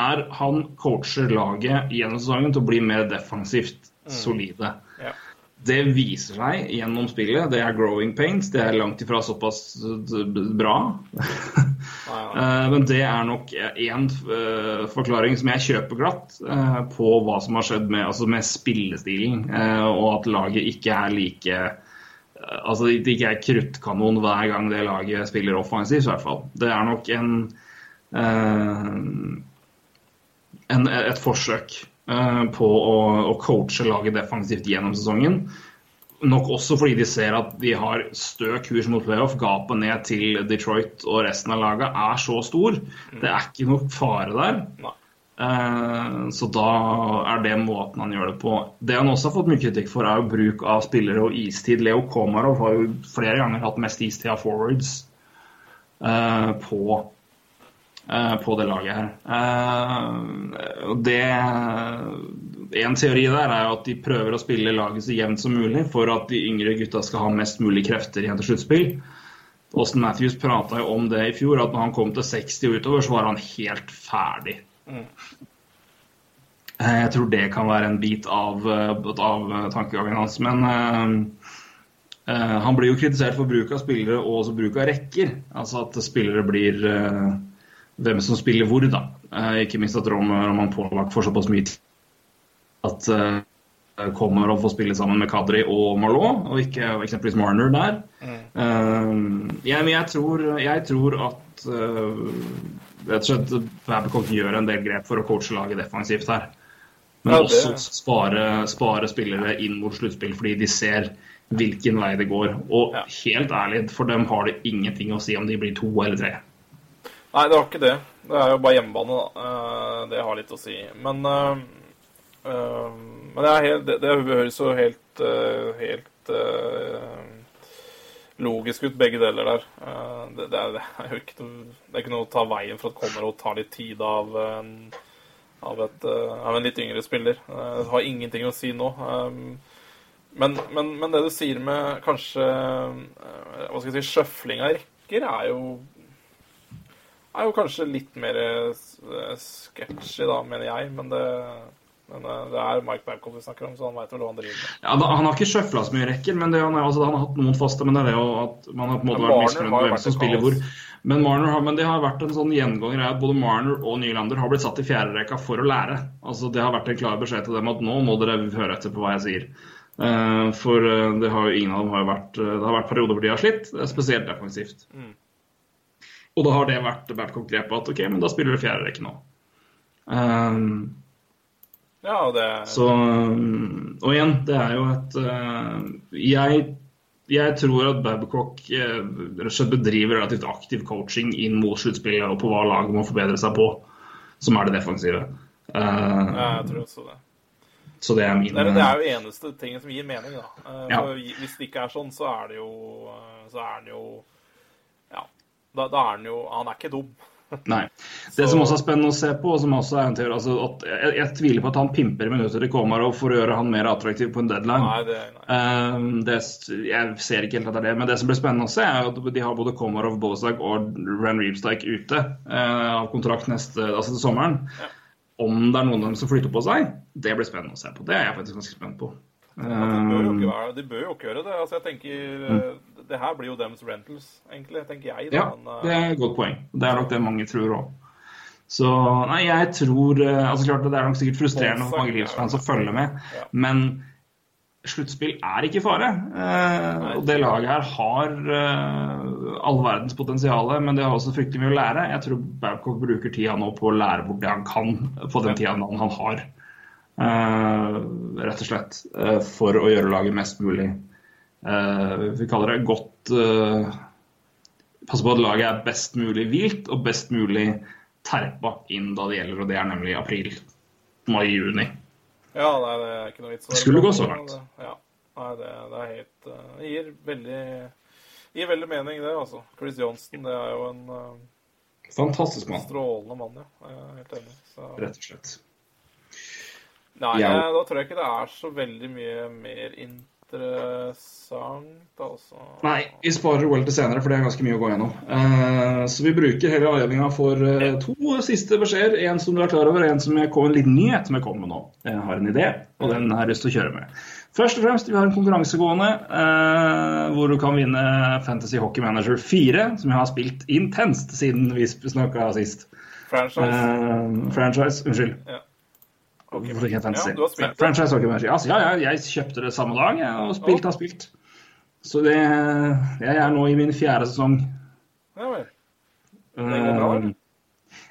er han coacher laget gjennom sesongen til å bli mer defensivt solide. Ja. Det viser seg gjennom spillet. Det er growing pains. Det er langt ifra såpass eh, bra. Eh, Men det er nok én forklaring som jeg kjøper glatt eh, på hva som har skjedd med, altså med spillestilen, eh, og at laget ikke er like eh, Altså det ikke er kruttkanon hver gang det laget spiller offensivt, i hvert fall. Det er nok en, eh, en et forsøk eh, på å, å coache laget defensivt gjennom sesongen. Nok også fordi de ser at de har stø kurs mot playoff. Gapet ned til Detroit og resten av laget er så stor. Det er ikke noe fare der. Nei. Eh, Så da er det måten han gjør det på. Det han også har fått mye kritikk for, er jo bruk av spillere og istid. Leo Komarov har jo flere ganger hatt mest istid av forwards eh, på, på det laget her. Eh, og det En teori der er jo at de prøver å spille laget så jevnt som mulig for at de yngre gutta skal ha mest mulig krefter igjen til sluttspill. Austin Matthews prata jo om det i fjor, at når han kom til 60 og utover, så var han helt ferdig. Eh, Jeg tror det kan være en bit av, eh, av tankegangen hans. Men uh, eh, han blir jo kritisert for bruk av spillere og også bruk av rekker. Altså at spillere blir eh, hvem som spiller hvor, da. Eh, ikke minst at Rom, Roman Polak får såpass mye tid at eh, kommer og får spille sammen med Kadri og Marlot, og ikke eksempelvis Marner der. Eh, jeg, men jeg tror, jeg tror at rett og slett Babcock gjør en del grep for å coache laget defensivt her. Men Ja, også spare, spare spillere inn mot sluttspill fordi de ser hvilken vei det går. Og helt ærlig, for dem har det ingenting å si om de blir to eller tre. Nei, det var ikke det. Det er jo bare hjemmebane, da. Eh, Det har litt å si. Men, eh, eh, men det, helt, det, det høres jo helt, helt logisk ut, begge deler der. Det, det, er, det er jo ikke det er ikke noe å ta veien for at kommer og tar litt tid av av, et, av en litt yngre spiller. Det har ingenting å si nå. Men, men, men det du sier med kanskje Hva skal jeg si Sjøfling av rekker er jo er jo kanskje litt mer sketsjy, sketchy, da, mener jeg. Men det, men eh, det er Mike Babcock vi snakker om, så han veit vel hva han driver med. Ja, da, Han har ikke sjøfla så mye rekker, men det, han, er, altså, han har hatt noen faste. Men det er det at man har på en måte vært misfornøyd med hvem som spiller hvor. Men, Marner men det har vært en sånn gjenganger er at både Marner og Nylander har blitt satt i fjerderekka for å lære. Altså Det har vært en klar beskjed til dem at nå må dere høre etter på hva jeg sier. Eh, for eh, det har jo ingen av dem har vært eh, Det har vært perioder hvor de har slitt, eh, spesielt defensivt. Og da har det vært Babcock-grepet at OK, men da spiller du fjerderekke nå. Um, Ja, det så, um, og igjen, det er jo et uh, jeg, jeg tror at Babcock uh, bedriver relativt aktiv coaching inn mot sluttspillet og på hva laget må forbedre seg på, som er det defensive. Uh, ja, jeg tror også det. Så det er min Det er, det er jo eneste tingen som gir mening, da. Eh, Ja. Hvis det ikke er sånn, så er det jo eh, Så er det jo. Da, da er han jo Han er ikke dum. Nei. Det som også er spennende å se på, og som også er en teori altså jeg, jeg tviler på at han pimper minutter til Komarov for å gjøre han mer attraktiv på en deadline. Nei, det nei. Um, det, jeg ser ikke helt at det er det, men det som blir spennende å se, er at de har både Komarov, Bozak og Ran Reebstike ute uh, av kontrakt neste, altså til sommeren. Om det er noen av dem som flytter på seg, det blir spennende å se på. Det er jeg faktisk ganske spent på. De bør, jo ikke være, de bør jo ikke gjøre det. Altså, jeg tenker eh, Det her blir jo deres rentals, egentlig, tenker jeg. Da. ja, det er et godt poeng. Det er nok det mange tror òg. Så nei, jeg tror eh, altså klart Det er nok sikkert frustrerende for mange Leeds-fans å følge med, men sluttspill er ikke i fare. Eh, og det laget her har eh, all verdens potensial, men det har også fryktelig mye å lære. Jeg tror Babcock bruker tida nå på å lære bort det han kan på den tida han har. Eh, rett og slett. eh, for å gjøre laget mest mulig Vi kaller det godt eh, Passe på at laget er best mulig hvilt og best mulig terpa inn da det gjelder, og det er nemlig april, mai-juni. Ja, nei, det er ikke noe vits. Det Skulle gå så langt. Ja. Nei, det, det er helt eh, Det gir veldig gir veldig mening, det, altså. Chris Johnson, det er jo en eh, Fantastisk mann, strålende mann, ja. Jeg er helt enig. Så, rett og slett. nei, Ja. eh, da tror jeg ikke det er så veldig mye mer interessant, altså. Nei, vi sparer OL til senere, for det er ganske mye å gå gjennom. Uh, så vi bruker hele avgjøringa for uh, to siste beskjeder. En som du er klar over, en som jeg kom, en liten nyhet som jeg kommer med nå. Jeg har en idé, og den har jeg lyst til å kjøre med. Først og fremst, vi har en konkurranse gående eh, hvor du kan vinne Fantasy Hockey Manager 4, som jeg har spilt intenst siden vi snakka sist. Franchise. Eh, franchise, unnskyld. Ja. Ikke? Ja, du har spilt. Franchise Hockey Manager. Altså, ja, ja, jeg kjøpte det samme dag jeg, og spilt har spilt. Så det Jeg er nå i min fjerde sesong. Ja vel. Det går bra, eller?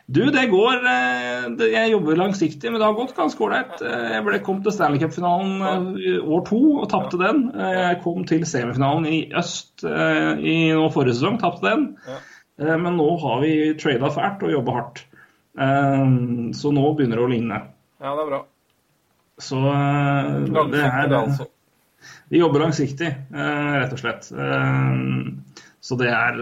Du, det går eh, Jeg jobber langsiktig, men det har gått ganske ålreit. Eh, Jeg ble, kom til Stanley Cup-finalen eh, år to og tapte den. Jeg kom til semifinalen i øst i nå forrige sesong, tapte den. Ja. Men nå har vi trada fælt og jobba hardt. Eh, Så nå begynner det å ligne. Ja, det er bra. Så eh, det er det, altså. Vi jobber langsiktig, eh, rett og slett. Eh, Så det er,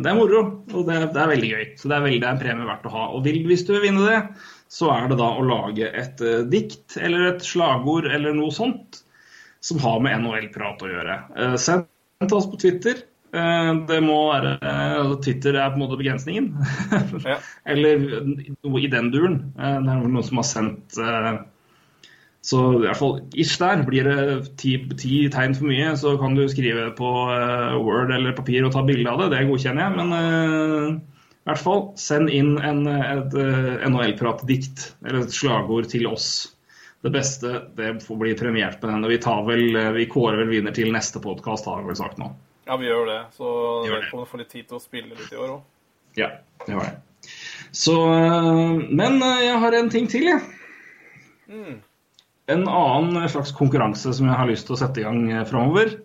det er moro, og det, det er veldig gøy. Så det er, veldig, det er en premie verdt å ha. Og vil, hvis du vil vinne det, så er det da å lage et dikt eller et slagord eller noe sånt som har med NHL-prat å gjøre. Send oss på Twitter. Eh, Det må være eh, Twitter er på en måte begrensningen. Ja. Eller noe i den duren. Eh, Det er noen som har sendt eh, Så i hvert fall ish der. Blir det ti, ti tegn for mye, så kan du skrive på Word eller papir og ta bilde av det. Det godkjenner jeg. Men i hvert fall send inn en, et NHL-pratdikt eller et slagord til oss. Det beste det får bli premiert på den. og Vi, tar vel, vi kårer vel vinner til neste podkast, har vi vel sagt nå. Ja, vi gjør det. Så dere det. kommer til å få litt tid til å spille litt i år òg. Ja, det var det. Så eh, Men eh, jeg har en ting til, jeg. Mm. En annen slags konkurranse som jeg har lyst til å sette i gang eh, framover.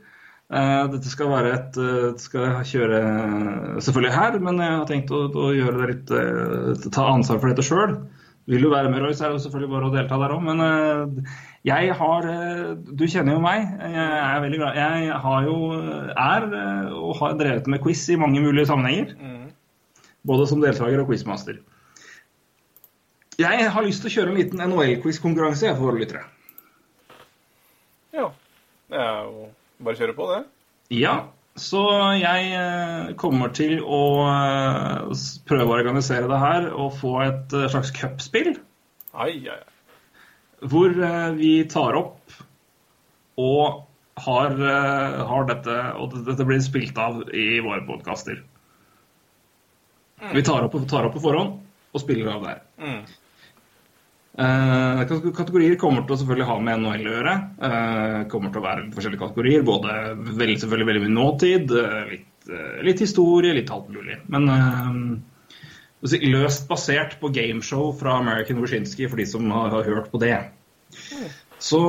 Dette skal være et skal jeg kjøre selvfølgelig her, men jeg har tenkt å, å litt ta ansvar for dette sjøl. Vil du være med, Roy, så er det selvfølgelig bare å delta der òg. Men eh, jeg har eh, Du kjenner jo meg. Jeg er veldig glad. Jeg har jo er eh, og har drevet med quiz i mange mulige sammenhenger. Både som deltaker og quizmaster. Jeg har lyst til å kjøre en liten NHL-quiz-konkurranse for våre lyttere. Ja. Det er jo bare å kjøre på, det. Ja, så jeg eh, kommer til å eh, prøve å organisere det her og få et eh, slags cupspill. Hvor vi tar opp og har, har dette Og dette blir spilt av i våre podkaster. Vi tar opp, tar opp på forhånd og spiller av der. Mm. Eh, kategorier kommer til å selvfølgelig ha med NHL å gjøre. Eh, kommer til å være forskjellige kategorier. Både veldig, selvfølgelig veldig mye nåtid, eh, litt, litt historie, litt alt mulig. Men eh, løst basert på gameshow fra American Wyszynski for de som har, har hørt på det. Så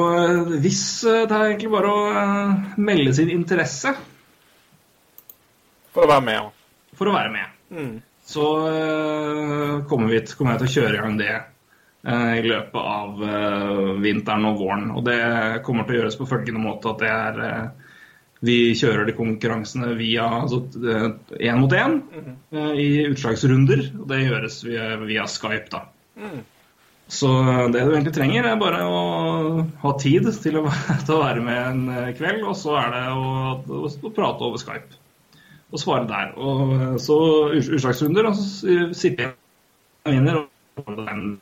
hvis Det er egentlig bare å melde sin interesse For å være med, ja. for å være med. Mm. Så kommer, vi, kommer jeg til å kjøre i gang det i løpet av øh, vinteren og våren. Og det kommer til å gjøres på følgende måte at det er øh, Vi kjører de konkurransene via altså én mot én øh, i utslagsrunder. Og det gjøres via, via Skype, da. Så det du egentlig trenger, er bare å ha tid til å, til å være med en kveld, og så er det å, å, prate over Skype og svare der. Og eh, så utslagsrunder, og så sitter jeg og vinner. Og.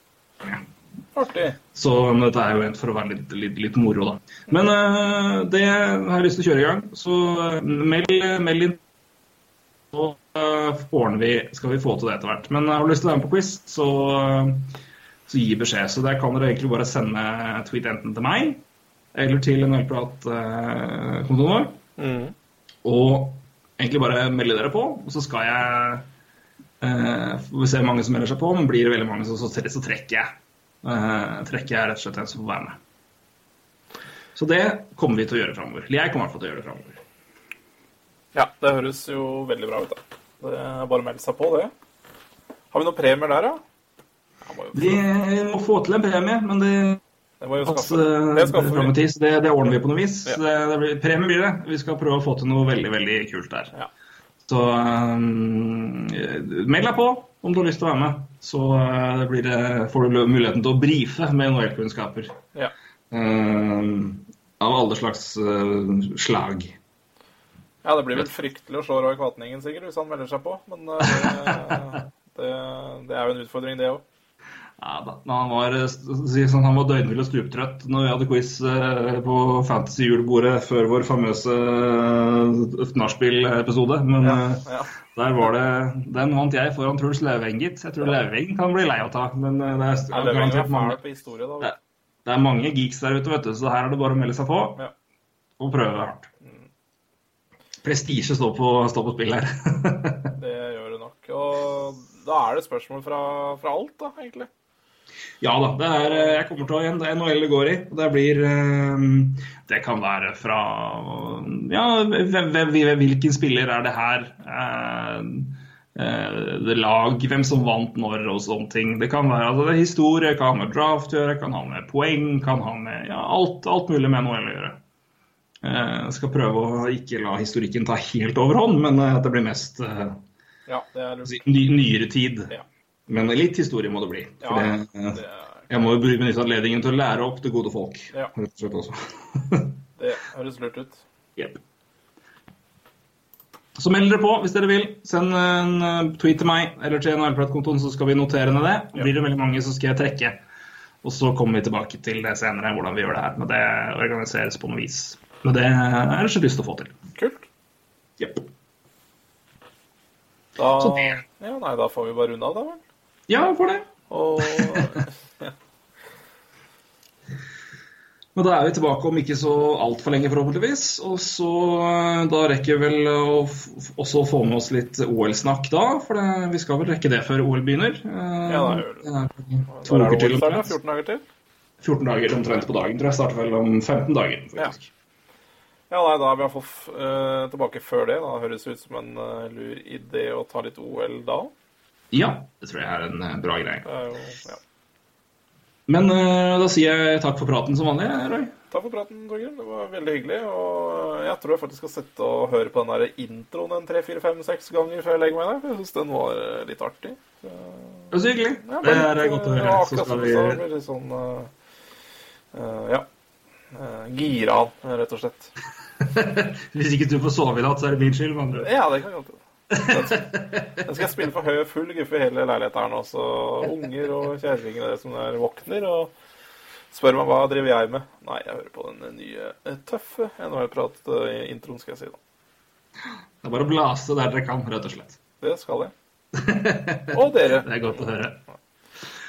Artig. Så dette er jo en for å være litt, litt, litt moro, da. Men uh, det har jeg lyst til å kjøre i gang. Så eh, meld, meld inn. Så uh, ordner vi, skal vi få til det etter hvert. Men har du lyst til å være med på quiz, så, uh, så gi beskjed. Så der kan dere egentlig bare sende tweet enten til meg eller til NHL-prat-kontoen vår. Mm. Og egentlig bare melde dere på, og så skal jeg Får vi se mange som melder seg på, men blir det veldig mange, så, så, så trekker jeg. Uh, trekker jeg rett og slett en som får være med. Så det kommer vi til å gjøre framover. Jeg kommer i hvert fall til å gjøre det framover. Ja, det høres jo veldig bra ut, da. Det er bare å melde seg på, det. Har vi noen premier der, da? Ja, Vi må få til en premie, men det det må jo skaffe. Det skaffer vi. det, det ordner vi på noe vis. Ja. Det, det blir, premie blir det. Vi skal prøve å få til noe veldig, veldig kult der. Ja. Så um, meld deg på om du har lyst til å være med. Så uh, blir det, får du muligheten til å brife med NHL-kunnskaper. Ja. Um, av alle slags uh, slag. ja, det blir vel fryktelig å slå Roy Kvatningen, sikkert, hvis han melder seg på. Men uh, det, det, det er jo en utfordring, det òg. Ja da. Men Han var, eh, sånn, han var døgnvill og stuptrøtt når vi hadde quiz eh, på Fantasy-julebordet før vår famøse eh, nachspiel-episode. Men ja, Ja. der var det Den vant jeg foran Truls Løveng, gitt. Jeg tror Løveng kan bli lei av å ta, men det er Er garantert er mange, historie, da? det, det er mange geeks der ute, vet du, så her er det bare å melde seg på Ja. og prøve hardt. Prestisje står på, står på spill her. Det gjør det nok. Og da er det spørsmål fra, fra alt, da, egentlig. Ja da, det er, eh, jeg kommer til å igjen, det er NHL det går i. og Det blir eh, Det kan være fra Ja, hvilken spiller er det her? Eh, det lag, hvem som vant når og sånne ting. Det kan være altså, det er historie, kan ha med draft å gjøre, kan ha med poeng, kan ha med ja, alt, alt mulig med NHL å gjøre. Jeg skal prøve å ikke la historikken ta helt overhånd, men at det blir mest Ja, det er ny, nyere tid. Ja. Men litt historie må det bli. For Ja, det, det er, jeg må jo benytte anledningen til å lære opp det gode folk. Ja. Rett og slett også. det høres lurt ut. Jep. Så meld dere på hvis dere vil. Send en eh, tweet til meg eller til NHL-kontoen, så skal vi notere ned det. Ja. Blir det veldig mange, så skal jeg trekke. Og så kommer vi tilbake til det senere, hvordan vi gjør det her. Men det organiseres på noe vis. Men det er jeg så lyst til å få til. Kult. Jep. Da, Så det- ja, nei, da får vi bare runde av, da vel. Ja, for det. Og Men da er vi tilbake om ikke så altfor lenge, forhåpentligvis. Og så eh, da rekker vi vel å f- også få med oss litt OL-snakk da. For det, vi skal vel rekke det før OL begynner. Eh, Ja, da gjør vi det. er To uker det til. OL-start? da? omtrent. 14 dager til? 14 dager omtrent på dagen. Tror jeg starter vel om 15 dager, faktisk. Ja, nei, da er vi iallfall uh, tilbake før det. Da høres det ut som en uh, lur idé å ta litt OL da. Ja, det tror jeg er en eh, bra greie. Er ja. Men eh, da sier jeg takk for praten som vanlig, Roy. Takk for praten, Torgeir. Det var veldig hyggelig. Og jeg tror jeg faktisk skal sette og høre på den der introen en tre, fire, fem, seks ganger før jeg legger meg. For jeg syns den var eh, litt artig. Så, Det er så hyggelig. ja, Det er godt å høre. Så skal vi du litt sånn uh, Ja. Uh, gira han, rett og slett. Hvis ikke du får sove i natt, så er det min skyld. med andre ord. Ja, det kan godt Den skal jeg spille for høy full guffe i hele leiligheten her nå, så unger og kjerringer og det som der våkner og spør meg hva driver jeg med. Nei, jeg hører på den nye eh, tøffe NHL-prat-introen, skal jeg si da. Det er bare å blase der dere kan, rett og slett. Det skal jeg. Og dere. Det er godt å høre.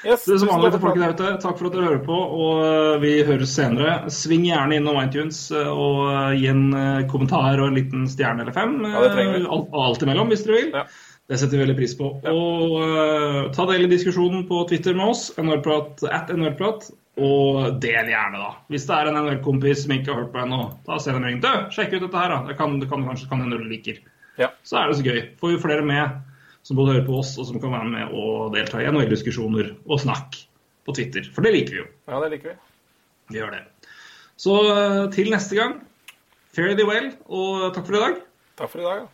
Yes, Det er som vanlig til folket der ute. Takk for at dere hører på, og eh, vi høres senere. Sving gjerne innom iTunes eh, og eh, gi en kommentar og en liten stjerne eller fem. Ja, det trenger vi. Alt, alt imellom, hvis dere vil. Ja. Det setter vi veldig pris på. Og uh, ta del i diskusjonen på Twitter med oss, NRprat, at NRprat, og del gjerne, da. Hvis det er en NR-kompis som ikke har hørt på ennå, da send en ring. Du, sjekk ut dette her, da. Det kan, det kan kanskje kan hende du liker. Ja. Så er det så gøy. Får vi flere med som både hører på oss, og som kan være med og delta i NHL-diskusjoner og snakk på Twitter. For det liker vi jo. Ja, det liker vi. Vi gjør det. Så eh, til neste gang, fare thee well, og takk for i dag. Takk for i dag. Ja.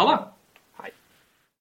Ha det!